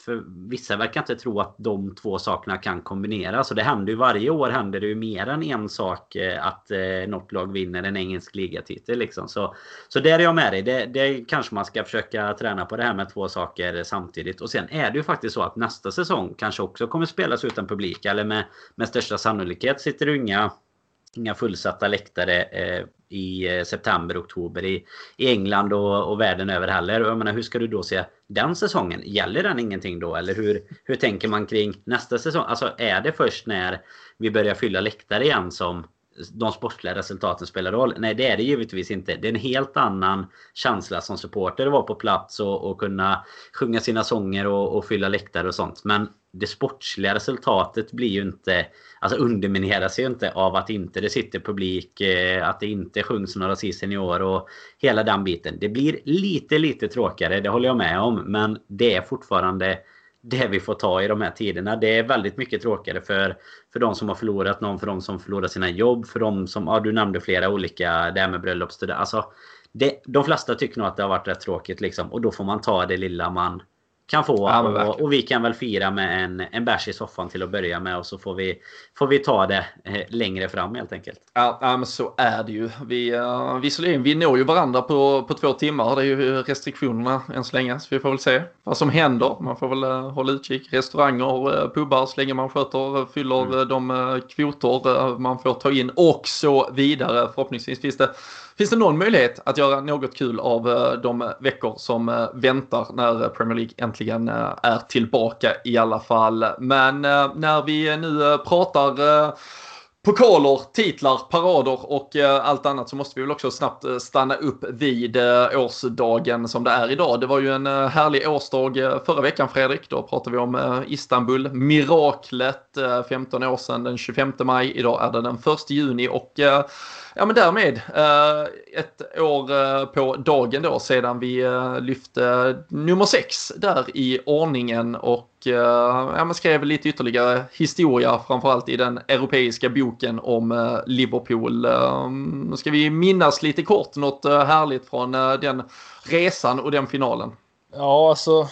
för vissa verkar inte tro att de två sakerna kan kombineras. Och det händer ju varje år händer det ju mer än en sak eh, att eh, något lag vinner en engelsk ligatitel. Liksom. Så, så där är jag med dig. Det, det kanske man ska försöka träna på det här med två saker samtidigt. Och sen är det ju faktiskt så att nästa säsong kanske också kommer spelas utan publik. Eller med, med största sannolikhet sitter det inga fullsatta läktare eh, i eh, september, oktober i, i England och, och världen över heller. Jag menar, hur ska du då se den säsongen? Gäller den ingenting då? Eller hur, hur tänker man kring nästa säsong? Alltså är det först när vi börjar fylla läktare igen som de sportsliga resultaten spelar roll. Nej, det är det givetvis inte. Det är en helt annan känsla som supporter att vara på plats och, och kunna sjunga sina sånger och, och fylla läktare och sånt. Men det sportsliga resultatet blir ju inte alltså undermineras ju inte av att inte det sitter publik, eh, att det inte sjungs några season i år och hela den biten. Det blir lite, lite tråkigare, det håller jag med om. Men det är fortfarande det vi får ta i de här tiderna. Det är väldigt mycket tråkigare för, för de som har förlorat någon, för de som förlorar sina jobb, för de som, ja du nämnde flera olika, det här med bröllopsstudier. Alltså, det, de flesta tycker nog att det har varit rätt tråkigt liksom. Och då får man ta det lilla man kan få. Ja, och, och, vi kan väl fira med en, en bärs i soffan till att börja med. Och så får vi, får vi ta det eh, längre fram helt enkelt. Ja, ja men så är det ju. Vi, uh, visserligen, vi når ju varandra på, på två timmar. Det är ju restriktionerna än så länge. Så vi får väl se vad som händer. Man får väl uh, hålla utkik. Restauranger, uh, pubbar så länge man sköter, fyller mm. de uh, kvoter man får ta in och så vidare. Förhoppningsvis finns det Finns det någon möjlighet att göra något kul av eh, de veckor som eh, väntar när Premier League äntligen eh, är tillbaka i alla fall. Men när vi nu pratar pokaler, titlar, parader och allt annat så måste vi väl också snabbt stanna upp vid årsdagen som det är idag. Det var ju en härlig årsdag förra veckan Fredrik. Då pratade vi om Istanbul, miraklet, 15 år sedan den 25 maj. Idag är det den 1 juni och Ja men därmed eh, ett år eh, på dagen då sedan vi eh, lyfte nummer sex där i ordningen och ja, man skrev lite ytterligare historia framförallt i den europeiska boken om Liverpool. Ska vi minnas lite kort något härligt från den resan och den finalen? Ja, alltså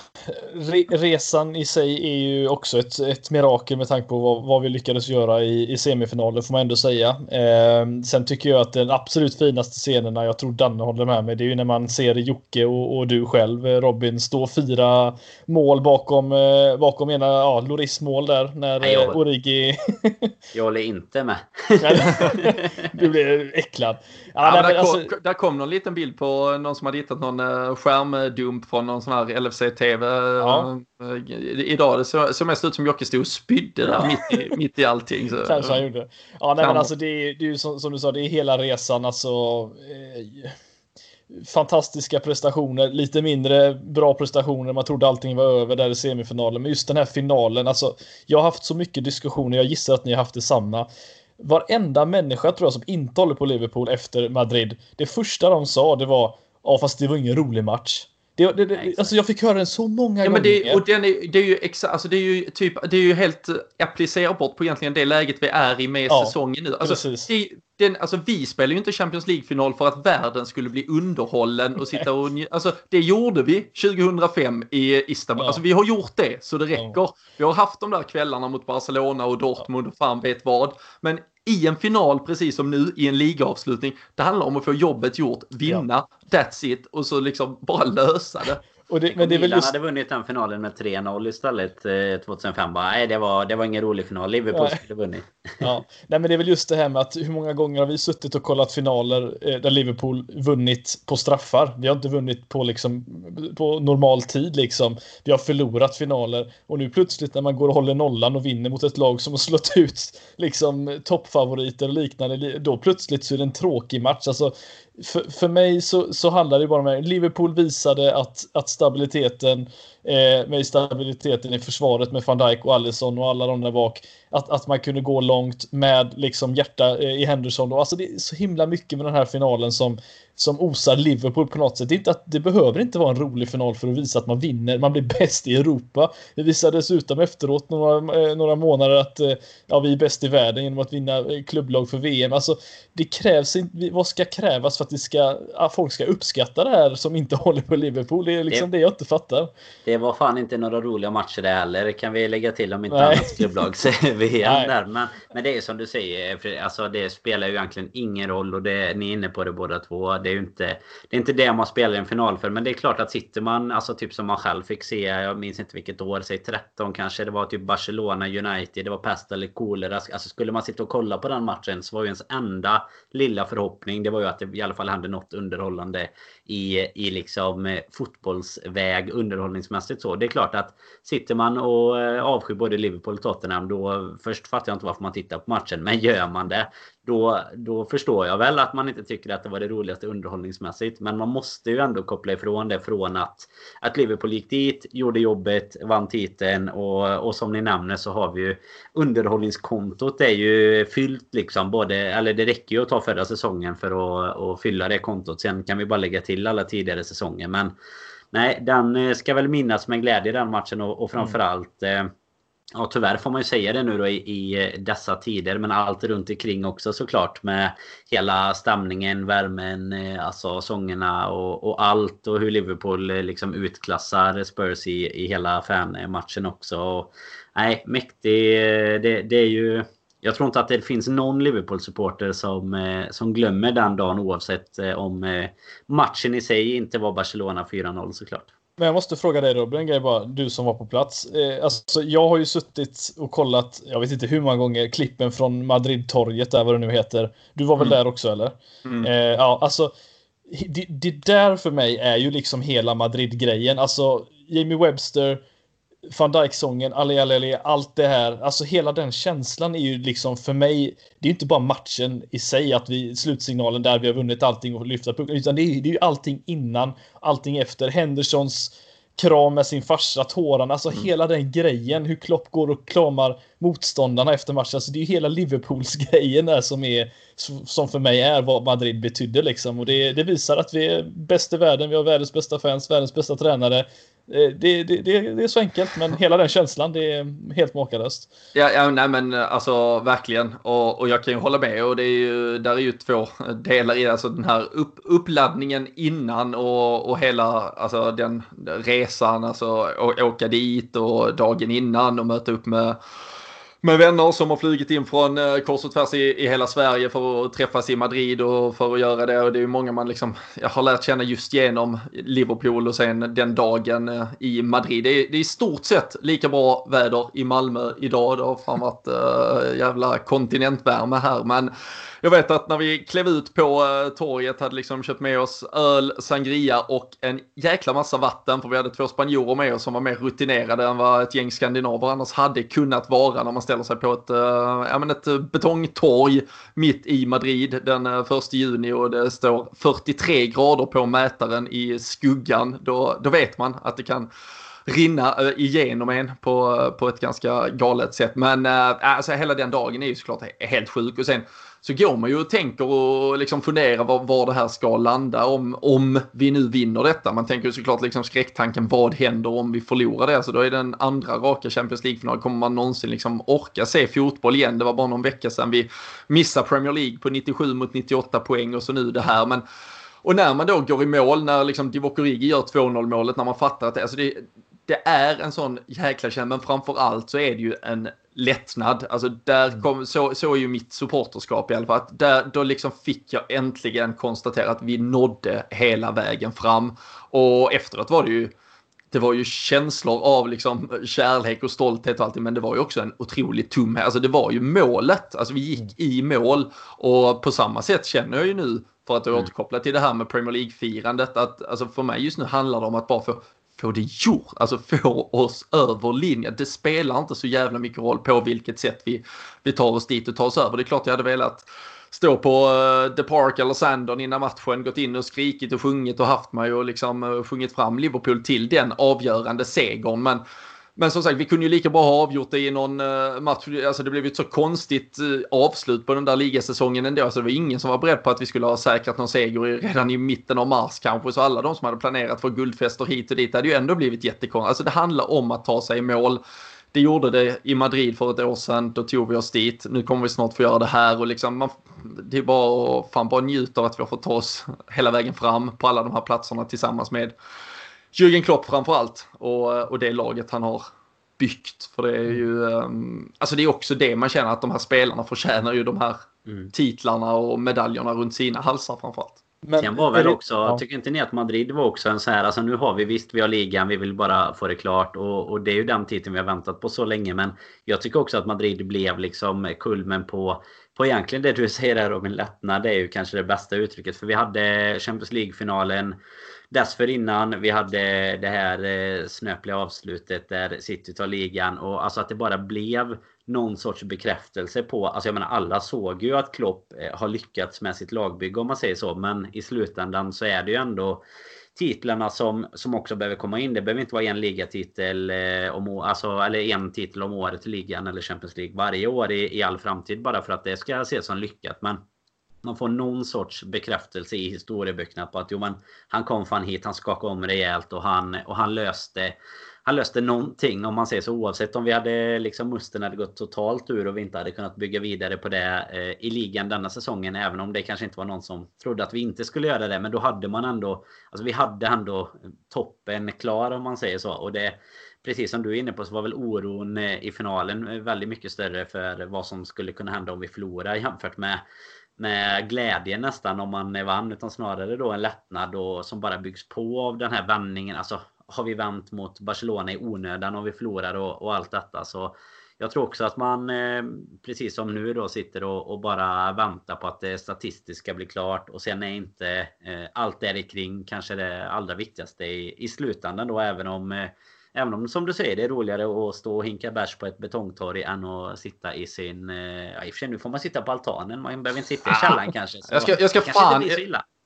re resan i sig är ju också ett, ett mirakel med tanke på vad, vad vi lyckades göra i, i semifinalen får man ändå säga. Eh, sen tycker jag att den absolut finaste scenerna, jag tror Danne håller med mig, det är ju när man ser Jocke och, och du själv eh, Robin stå fyra mål bakom, eh, bakom ena ja, Loris mål där när Nej, jag, eh, Origi... jag håller inte med. du blir äcklad. Ja, ja, där, där, alltså... kom, där kom någon liten bild på någon som hade hittat någon uh, skärmdump från någon sån här LFC-TV. Ja. Uh, idag det såg så mest ut som Jocke stod och spydde där mitt, i, mitt i allting. Så, Kanske han gjorde. Ja, nej, men alltså det är ju som, som, du sa, det är hela resan. Alltså, eh, fantastiska prestationer, lite mindre bra prestationer. Man trodde allting var över där i semifinalen. Men just den här finalen, alltså. Jag har haft så mycket diskussioner. Jag gissar att ni har haft detsamma. Varenda människa tror jag som inte håller på Liverpool efter Madrid. Det första de sa det var ja, fast det var ingen rolig match. Det, det, det, alltså jag fick höra den så många ja, gånger. Men det, och den är, det, är ju exa, alltså det är ju typ, det är ju helt applicerbart på egentligen det läget vi är i med ja, säsongen nu. Alltså, det, den, alltså vi spelar ju inte Champions League-final för att världen skulle bli underhållen och sitta och Alltså det gjorde vi 2005 i Istanbul. Ja. Alltså vi har gjort det så det räcker. Ja. Vi har haft de där kvällarna mot Barcelona och Dortmund och fan vet vad. Men i en final, precis som nu, i en ligaavslutning, det handlar om att få jobbet gjort, vinna, ja. that's it, och så liksom bara lösa det. Och det, men det väl just... hade vunnit den finalen med 3-0 istället eh, 2005. Bara, nej, det var, det var ingen rolig final. Liverpool nej. skulle vunnit. Ja. Nej, men det är väl just det här med att hur många gånger har vi suttit och kollat finaler eh, där Liverpool vunnit på straffar? Vi har inte vunnit på, liksom, på normal tid. Liksom. Vi har förlorat finaler och nu plötsligt när man går och håller nollan och vinner mot ett lag som har slått ut liksom, toppfavoriter och liknande, då plötsligt så är det en tråkig match. Alltså, för, för mig så, så handlar det bara om att Liverpool visade att, att stabiliteten eh, med stabiliteten i försvaret med van Dijk och Allison och alla de där bak. Att, att man kunde gå långt med liksom hjärta eh, i Henderson. Och alltså det är så himla mycket med den här finalen som, som osar Liverpool på något sätt. Det, inte att, det behöver inte vara en rolig final för att visa att man vinner. Man blir bäst i Europa. Det visade dessutom efteråt några, eh, några månader att eh, ja, vi är bäst i världen genom att vinna klubblag för VM. Alltså, det krävs inte, vad ska krävas för att det ska, folk ska uppskatta det här som inte håller på Liverpool? Det är liksom det, det jag inte fattar. Det var fan inte några roliga matcher det heller. Kan vi lägga till om inte annat klubblags-VM där. Men, men det är som du säger. Alltså det spelar ju egentligen ingen roll. Och det, ni är inne på det båda två. Det är ju inte det, är inte det man spelar i en final för. Men det är klart att sitter man, alltså typ som man själv fick se. Jag minns inte vilket år. Säg 13 kanske. Det var typ Barcelona United. Det var pest eller kolera. Alltså skulle man sitta och kolla på den matchen så var ju ens enda lilla förhoppning. Det var ju att det i alla fall hände något underhållande i, i liksom eh, fotbollsväg underhållningsmässigt så. Det är klart att sitter man och eh, avskyr både Liverpool och Tottenham då först fattar jag inte varför man tittar på matchen. Men gör man det då, då förstår jag väl att man inte tycker att det var det roligaste underhållningsmässigt. Men man måste ju ändå koppla ifrån det från att, att Liverpool gick dit, gjorde jobbet, vann titeln och, och som ni nämner så har vi ju underhållningskontot är ju fyllt liksom. Både, eller det räcker ju att ta förra säsongen för att, att fylla det kontot. Sen kan vi bara lägga till alla tidigare säsonger. Men nej, den ska väl minnas med glädje den matchen och, och framförallt mm Ja tyvärr får man ju säga det nu då i, i, eh, dessa tider men allt runt omkring också såklart med hela stämningen, värmen, eh, alltså sångerna och, och allt och hur Liverpool eh, liksom utklassar Spurs i, i hela fanmatchen också. Och, nej, mäktig. Det, det är ju jag tror inte att det finns någon Liverpool-supporter som, som glömmer den dagen oavsett om matchen i sig inte var Barcelona 4-0 såklart. Men jag måste fråga dig Robin, en grej bara, du som var på plats. Eh, alltså, jag har ju suttit och kollat, jag vet inte hur många gånger, klippen från Madrid-torget där vad det nu heter. Du var väl mm. där också eller? Mm. Eh, ja, alltså. Det, det där för mig är ju liksom hela Madrid-grejen. Alltså Jamie Webster, van Dijk-sången, Ali Ali allt det här. Alltså hela den känslan är ju liksom för mig. Det är inte bara matchen i sig, att vi slutsignalen där vi har vunnit allting och lyfta pucken, utan det är, det är ju allting innan, allting efter. Hendersons kram med sin farsa, tårarna, alltså mm. hela den grejen. Hur Klopp går och kramar motståndarna efter matchen. Alltså det är ju hela Liverpools grejen där som är som för mig är vad Madrid betydde liksom. Och det, det visar att vi är bäst i världen. Vi har världens bästa fans, världens bästa tränare. Eh, det, det, det, det, är så enkelt, men hela den känslan, det är helt makalöst. Ja, ja nej men eh, alltså verkligen. Och, och jag kan ju hålla med. Och det är ju, där är ju två delar i Alltså den här upp, uppladdningen innan och, och hela alltså den resan, alltså åka dit och dagen innan och möta upp med med vänner som har flugit in från eh, kors och tvärs i, i hela Sverige för att träffas i Madrid och för att göra det. Och det är ju många man liksom, jag har lärt känna just genom Liverpool och sen den dagen eh, i Madrid. Det är, det är i stort sett lika bra väder i Malmö idag. Det har fan varit äh, jävla kontinentvärme här. Men jag vet att när vi klev ut på eh, torget hade liksom köpt med oss öl, sangria och en jäkla massa vatten. För vi hade två spanjorer med oss som var mer rutinerade än vad ett gäng skandinaver annars hade kunnat vara när man ställer sig på ett, eh, ja, men ett eh, betongtorg mitt i Madrid den 1 juni och det står 43 grader på mätaren i skuggan. Då, då vet man att det kan rinna igenom en på, på ett ganska galet sätt. Men alltså, hela den dagen är ju såklart helt sjuk. Och sen så går man ju och tänker och liksom funderar var, var det här ska landa om, om vi nu vinner detta. Man tänker ju såklart liksom skräcktanken, vad händer om vi förlorar det? Så då är den andra raka Champions League-finalen. Kommer man någonsin liksom orka se fotboll igen? Det var bara någon vecka sedan vi missade Premier League på 97 mot 98 poäng och så nu det här. Men och när man då går i mål, när liksom Divock Origi gör 2-0 målet, när man fattar att det, alltså det, det är en sån jäkla känsla, men framför allt så är det ju en lättnad. Alltså där mm. kom, så, så är ju mitt supporterskap i alla fall. Att där, då liksom fick jag äntligen konstatera att vi nådde hela vägen fram. Och efteråt var det ju det var ju känslor av liksom kärlek och stolthet och allting, men det var ju också en otrolig tumhet. Alltså det var ju målet. Alltså vi gick i mål och på samma sätt känner jag ju nu för att mm. återkoppla till det här med Premier League-firandet att alltså för mig just nu handlar det om att bara få få det gjort, alltså få oss över linjen. Det spelar inte så jävla mycket roll på vilket sätt vi, vi tar oss dit och tar oss över. Det är klart jag hade velat stå på uh, The Park eller Sandon innan matchen, gått in och skrikit och sjungit och haft mig och liksom uh, sjungit fram Liverpool till den avgörande segern. Men men som sagt, vi kunde ju lika bra ha avgjort det i någon eh, match. Alltså det blev ju ett så konstigt eh, avslut på den där ligasäsongen ändå. Så det var ingen som var beredd på att vi skulle ha säkrat någon seger redan i mitten av mars kanske. Så alla de som hade planerat för guldfester hit och dit hade ju ändå blivit jättekonstigt. Alltså det handlar om att ta sig i mål. Det gjorde det i Madrid för ett år sedan. Då tog vi oss dit. Nu kommer vi snart få göra det här och liksom man, det är bara att fan bara njuta av att vi har fått ta oss hela vägen fram på alla de här platserna tillsammans med Jürgen Klopp framför allt och, och det laget han har byggt. För det är ju, um, alltså det är också det man känner att de här spelarna förtjänar ju de här mm. titlarna och medaljerna runt sina halsar framförallt. Men Sen var väl också, ja. tycker inte ni att Madrid var också en så här, alltså nu har vi visst, vi har ligan, vi vill bara få det klart och, och det är ju den titeln vi har väntat på så länge men jag tycker också att Madrid blev liksom kulmen på på egentligen det du säger där en lättnad, det är ju kanske det bästa uttrycket. För vi hade Champions League-finalen dessförinnan. Vi hade det här eh, snöpliga avslutet där City tar ligan. Och alltså att det bara blev någon sorts bekräftelse på... Alltså jag menar alla såg ju att Klopp eh, har lyckats med sitt lagbygge om man säger så. Men i slutändan så är det ju ändå titlarna som, som också behöver komma in. Det behöver inte vara en ligatitel eh, om, alltså, eller en titel om året i ligan eller Champions League varje år i, i all framtid bara för att det ska ses som lyckat. Men man får någon sorts bekräftelse i historieböckerna på att jo, men han kom fan hit, han skakade om rejält och han, och han löste han löste någonting om man säger så oavsett om vi hade liksom musten hade gått totalt ur och vi inte hade kunnat bygga vidare på det eh, i ligan denna säsongen. Även om det kanske inte var någon som trodde att vi inte skulle göra det. Men då hade man ändå, alltså vi hade ändå toppen klar om man säger så. Och det, precis som du är inne på så var väl oron eh, i finalen väldigt mycket större för vad som skulle kunna hända om vi förlorar jämfört med med glädje nästan om man vann utan snarare då en lättnad och som bara byggs på av den här vändningen. Alltså har vi vänt mot Barcelona i onödan och vi förlorar och, och allt detta så jag tror också att man eh, precis som nu då sitter och, och, bara väntar på att det statistiska blir klart och sen är inte eh, allt där kring kanske det allra viktigaste i, i slutändan då även om eh, Även om som du säger det är roligare att stå och hinka bärs på ett betongtorg än att sitta i sin... Eh, ja, i och för sig nu får man sitta på altanen. Man behöver inte sitta i källaren kanske. Så jag ska, jag ska fan...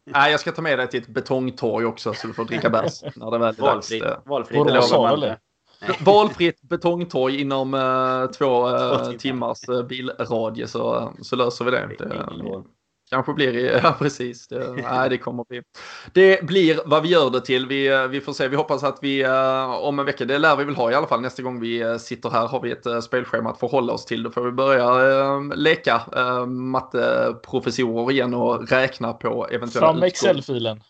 Nej, jag ska ta med dig till ett betongtorg också så du får dricka bärs när det väl är Valfritt. dags. Valfritt. Valfritt. Valfritt betongtorg inom uh, två uh, timmars uh, bilradie så, så löser vi det. det Kanske blir det, ja precis. Det, nej, det kommer bli. Det blir vad vi gör det till. Vi, vi får se. Vi hoppas att vi uh, om en vecka, det lär vi väl ha i alla fall nästa gång vi uh, sitter här har vi ett spelschema att förhålla oss till. Då får vi börja leka matteprofessorer igen och räkna på eventuella Fram Excel-filen.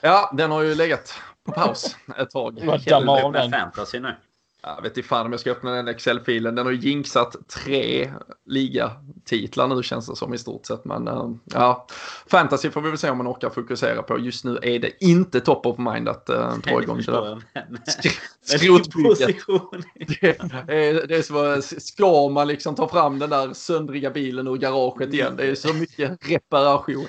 Ja, den har ju legat på paus ett tag. Damma av den. Fantasy nu. Jag vet inte fan om jag ska öppna den Excel-filen. Den har ju jinxat tre ligatitlar nu känns det som i stort sett. Men uh, ja, fantasy får vi väl se om man orkar fokusera på. Just nu är det inte top of mind att uh, dra igång det där. Skrotbygget. Det, är, det är så, ska man liksom ta fram den där söndriga bilen ur garaget igen? Det är så mycket reparation.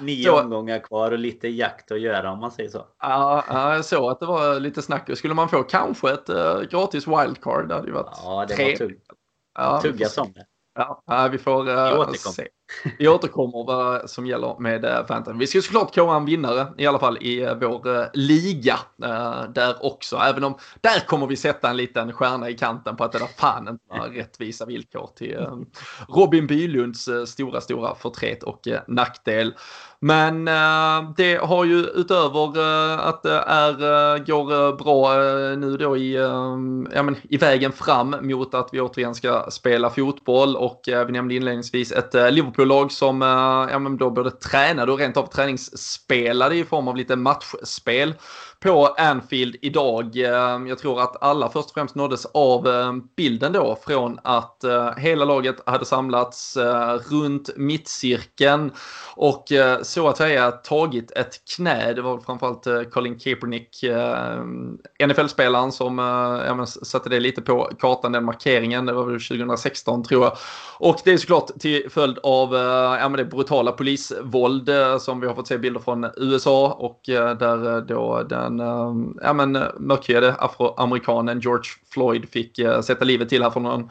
Nio så, omgångar kvar och lite jakt att göra om man säger så. Ja, jag såg att det var lite snack. Skulle man få kanske ett uh, gratis wildcard? Det hade ju varit Ja, det tre. var tungt. Ja, Tuggas om det. Ja, vi får uh, se. Vi återkommer vad som gäller med Fantasy. Vi ska såklart kåra en vinnare i alla fall i uh, vår uh, liga där också. Även om där kommer vi sätta en liten stjärna i kanten på att det där fan inte var rättvisa villkor till Robin Bylunds stora, stora förtret och nackdel. Men det har ju utöver att det är, går bra nu då i, ja, men, i vägen fram mot att vi återigen ska spela fotboll och vi nämnde inledningsvis ett Liverpool-lag som eh, ja, men då både tränade och rent av träningsspelade i form av lite matchspel på Anfield idag. Ehm, jag tror att alla först och främst nåddes av ehm, bilden då från att eh, hela laget hade samlats eh, runt mittcirkeln och eh, så att säga tagit ett knä. Det var framförallt Colin Kaepernick, ehm, NFL-spelaren som ja, satte det lite på kartan, den markeringen. Det var väl 2016 tror jag. Och det är såklart till följd av ja, det brutala polisvåld som vi har fått se bilder från USA och där då den men, eh, ja, men, eh, mörkhyade afroamerikanen George Floyd fick eh, sätta livet till här för någon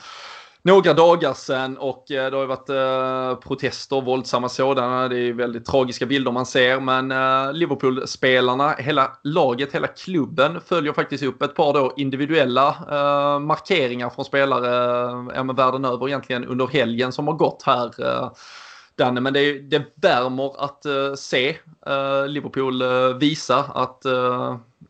några dagar sedan och eh, det har ju varit eh, protester, våldsamma sådana. Det är väldigt tragiska bilder man ser. Men eh, Liverpool-spelarna, hela laget, hela klubben följer faktiskt upp ett par då individuella eh, markeringar från spelare eh, världen över egentligen under helgen som har gått här. Eh, Danne, men det, det värmer att uh, se uh, Liverpool uh, visa att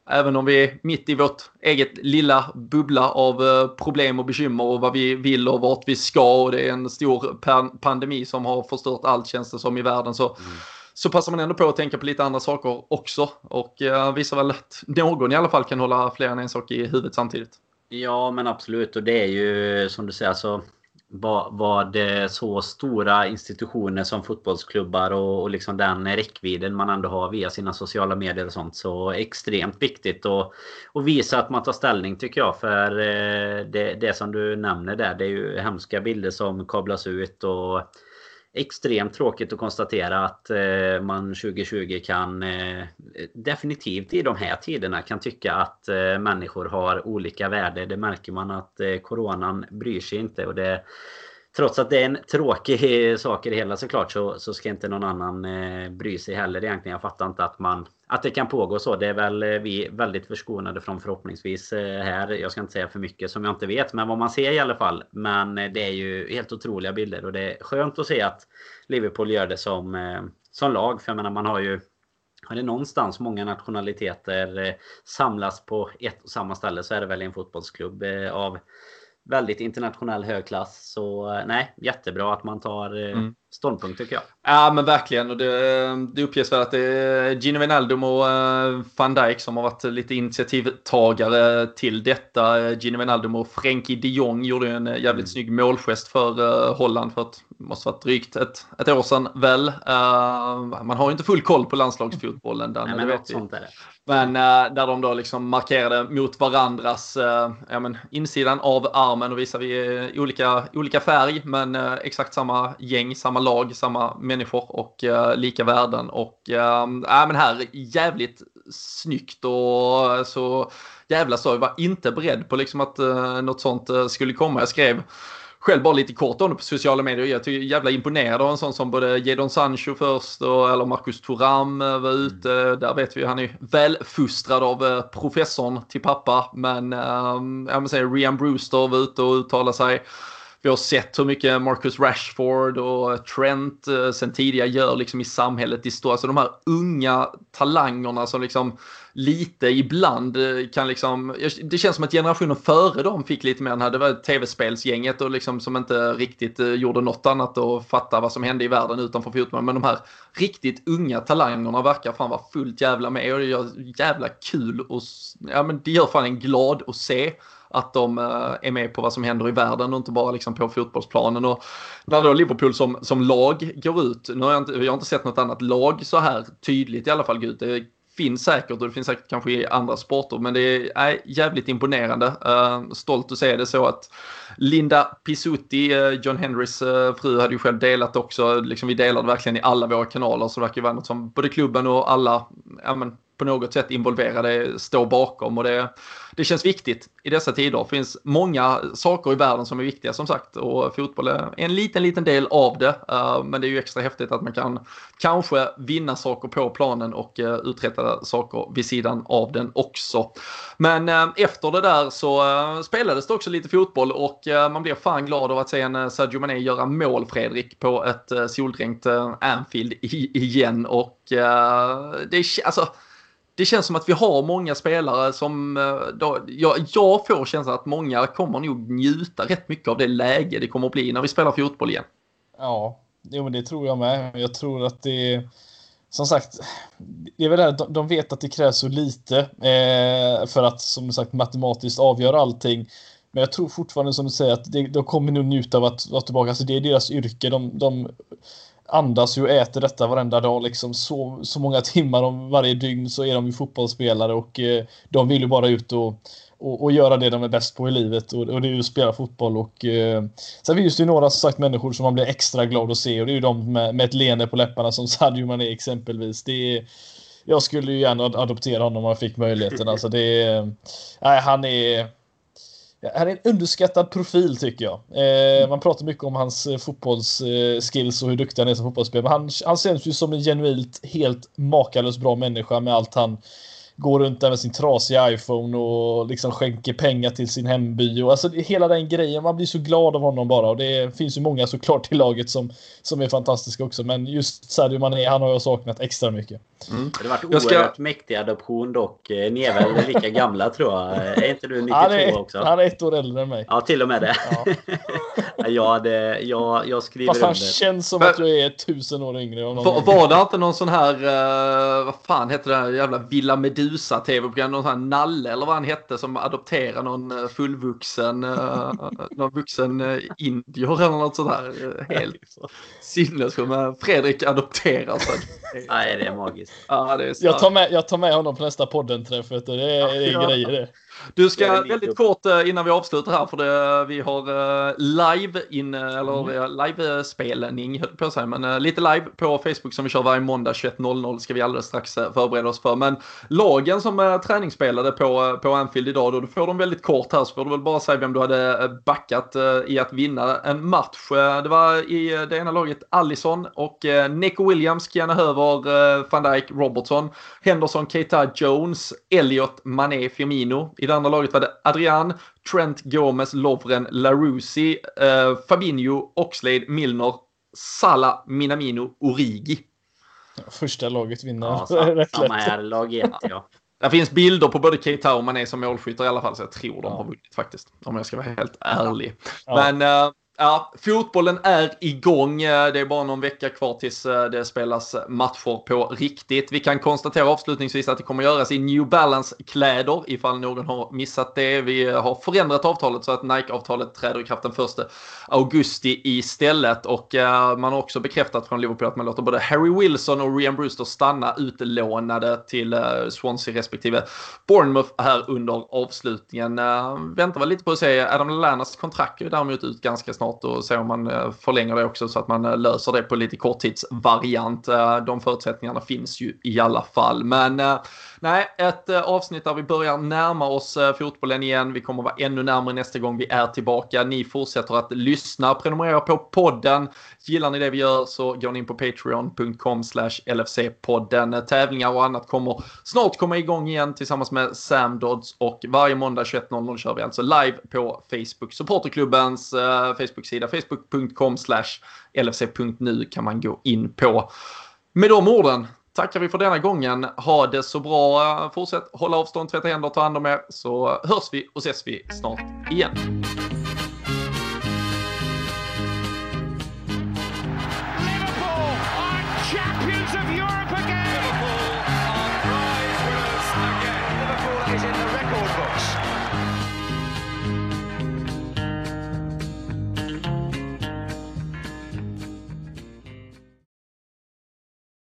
även om vi är mitt i vårt eget lilla bubbla av problem och bekymmer och vad vi vill och vart vi ska och det är en stor pandemi som har förstört allt känns det som i världen så mm. Så passar man ändå på att tänka på lite andra saker också och visar väl att någon i alla fall kan hålla fler än en sak i huvudet samtidigt. Ja men absolut och det är ju som du säger alltså vad, vad så stora institutioner som fotbollsklubbar och, och liksom den räckvidden man ändå har via sina sociala medier och sånt så extremt viktigt att och visa att man tar ställning tycker jag. För eh, det, det som du nämner där det är ju hemska bilder som kablas ut och extremt tråkigt att konstatera att eh, man 2020 kan eh, definitivt i de här tiderna kan tycka att eh, människor har olika värde. Det märker man att eh, coronan bryr sig inte och det Trots att det är en tråkig eh, sak i det hela såklart så, så ska inte någon annan eh, bry sig heller egentligen. Jag fattar inte att man att det kan pågå så. Det är väl eh, vi väldigt förskonade från förhoppningsvis eh, här. Jag ska inte säga för mycket som jag inte vet, men vad man ser i alla fall. Men eh, det är ju helt otroliga bilder och det är skönt att se att Liverpool gör det som, eh, som lag. För jag menar, man har ju har det någonstans många nationaliteter eh, samlas på ett och samma ställe så är det väl en fotbollsklubb av väldigt internationell högklass. Så eh, nej, jättebra att man tar eh, mm ståndpunkt tycker jag. Ja men verkligen. Och det, det uppges väl att det är Gino Wijnaldum och uh, van Dijk som har varit lite initiativtagare till detta. Gino Wijnaldum och Frenkie de Jong gjorde en jävligt mm. snygg målgest för uh, Holland för att det måste varit drygt ett, ett år sedan väl. Man har ju inte full koll på landslagsfotbollen. Där, Nej, men något sånt är det. Men där de då liksom markerade mot varandras ja, men, insidan av armen och visade vi olika, olika färg men exakt samma gäng, samma lag, samma människor och lika värden. Och äh, men här jävligt snyggt och så jävla så. Jag var inte beredd på liksom att något sånt skulle komma. Jag skrev själv bara lite kort om det på sociala medier. Jag tycker jävla imponerad av en sån som både Jadon Sancho först och eller Marcus Thuram var mm. ute. Mm. Där vet vi han är välfustrad av eh, professorn till pappa. Men ähm, jag vill säga Rian Brewster var ute och uttalade sig. Vi har sett hur mycket Marcus Rashford och Trent eh, sen tidigare gör liksom i samhället i stort. Alltså de här unga talangerna som liksom lite ibland eh, kan liksom, det känns som att generationen före dem fick lite mer, den det var tv-spelsgänget och liksom som inte riktigt eh, gjorde något annat och fatta vad som hände i världen utanför fotbollen. Men de här riktigt unga talangerna verkar fan vara fullt jävla med och det gör jävla kul och ja men det gör fan en glad att se att de eh, är med på vad som händer i världen och inte bara liksom på fotbollsplanen. Och när då Liverpool som, som lag går ut, nu har jag, inte, jag har inte sett något annat lag så här tydligt i alla fall gå ut. Det finns säkert och det finns säkert kanske i andra sporter men det är äh, jävligt imponerande. Uh, stolt att se det så att Linda Pisutti, uh, eh, John Henrys uh, fru, hade ju själv delat också. Liksom, vi delade verkligen i alla våra kanaler så det verkar vara något som både klubben och alla ja, men, på något sätt involverade, står bakom och det, det känns viktigt i dessa tider. Det finns många saker i världen som är viktiga som sagt och fotboll är en liten, liten del av det. Eh, men det är ju extra häftigt att man kan kanske vinna saker på planen och eh, uträtta saker vid sidan av den också. Men eh, efter det där så spelades det också lite fotboll och man blir fan glad av att se en Sadio Mané göra mål Fredrik på ett soldränkt Anfield igen och det är alltså det känns som att vi har många spelare som, eh, då, jag, jag får känslan att många kommer nog njuta rätt mycket av det läge det kommer att bli när vi spelar fotboll igen. Ja, jo, men det tror jag med. Jag tror att det som sagt, det är väl det de, de vet att det krävs så lite eh, för att som sagt matematiskt avgöra allting. Men jag tror fortfarande som du säger att det, de kommer nog njuta av att vara tillbaka. Alltså det är deras yrke. De, de andas ju och äter detta varenda dag. Liksom så, så många timmar om varje dygn så är de ju fotbollsspelare och eh, de vill ju bara ut och, och, och, göra det de är bäst på i livet och, och det är ju att spela fotboll. Och, eh, sen finns det ju några som sagt människor som man blir extra glad att se och det är ju de med, med ett leende på läpparna som Sadio Mané exempelvis. Det är, jag skulle ju gärna adoptera honom om jag fick möjligheten. Alltså det är, nej, han är han är en underskattad profil tycker jag. Eh, man pratar mycket om hans eh, fotbollsskills och hur duktig han är som fotbollsspelare. Men han, han känns ju som en genuint helt makalöst bra människa med allt han går runt där med sin trasiga iPhone och liksom skänker pengar till sin hemby. Och alltså hela den grejen, man blir så glad av honom bara. Och det finns ju många såklart i laget som, som är fantastiska också. Men just Sadio Mané, han har jag saknat extra mycket. Mm. Det har varit oerhört ska... mäktig adoption dock. Eh, ni är väl lika gamla tror jag? Är inte du 92 han är, också? Han är ett år äldre än mig. Ja, till och med det. Ja. ja, det, jag, jag skriver Fast han under. känns som att jag är tusen år yngre. Var, var det inte någon sån här, uh, vad fan heter det här jävla Villa Medusa tv-program, någon sån här Nalle eller vad han hette som adopterar någon eh, fullvuxen, uh, någon vuxen uh, indier eller något sånt där. Helt sinnessjukt. Fredrik adopterar. Så. Nej, det är magiskt. Ja, det är jag, tar med, jag tar med honom på nästa podden-träffet. Det är, ja, det är ja. grejer det. Du ska väldigt kort eh, innan vi avslutar här för det, vi har eh, live in eller mm. live-spelning på att säga, men eh, lite live på Facebook som vi kör varje måndag 21.00 ska vi alldeles strax förbereda oss för. Men lagen som träningsspelade på, på Anfield idag då, då får de väldigt kort här så får du väl bara säga vem du hade backat i att vinna en match. Det var i det ena laget Allison och Nico Williams, Kiana Höver, van Dijk, Robertson, Henderson, Keita Jones, Elliot, Mané, Firmino. I det andra laget var det Adrian, Trent Gomez, Lovren, Larusi, eh, Fabinho, Oxlade, Milner, Sala, Minamino, Origi. Första laget vinner. Ja, samma, här, lag 1 ja. Det finns bilder på både Keita och Mané som målskyttar i alla fall, så jag tror de har vunnit faktiskt. Om jag ska vara helt ärlig. Ja. Men uh, Ja, fotbollen är igång. Eh, det är bara någon vecka kvar tills eh, det spelas matcher på riktigt. Vi kan konstatera avslutningsvis att det kommer göras i New Balance-kläder ifall någon har missat det. Vi eh, har förändrat avtalet så att Nike-avtalet träder i kraft den 1 augusti istället. Och man har också bekräftat från Liverpool att man låter både Harry Wilson och Rian Brewster stanna utlånade till Swansea respektive Bournemouth här under avslutningen. Väntar väl lite på att se Adam Lallanas kontrakt är däremot ut ganska snart snart och se om man eh, förlänger det också så att man eh, löser det på lite korttidsvariant. Eh, de förutsättningarna finns ju i alla fall. Men nej, ett eh, avsnitt där vi börjar närma oss eh, fotbollen igen. Vi kommer vara ännu närmare nästa gång vi är tillbaka. Ni fortsätter att lyssna, prenumerera på podden. Gillar ni det vi gör så går ni in på patreon.com LFC-podden. Tävlingar och annat kommer snart komma igång igen tillsammans med Sam Dodds och varje måndag 21.00 kör vi alltså live på Facebook. Supporterklubbens eh, Facebook Facebook-sida. Facebook.com lfc.nu kan man gå in på. Med de orden tackar vi för denna gången. Ha det så bra. Fortsätt hålla avstånd, tvätta händer, ta hand om er. Så hörs vi och ses vi snart igen.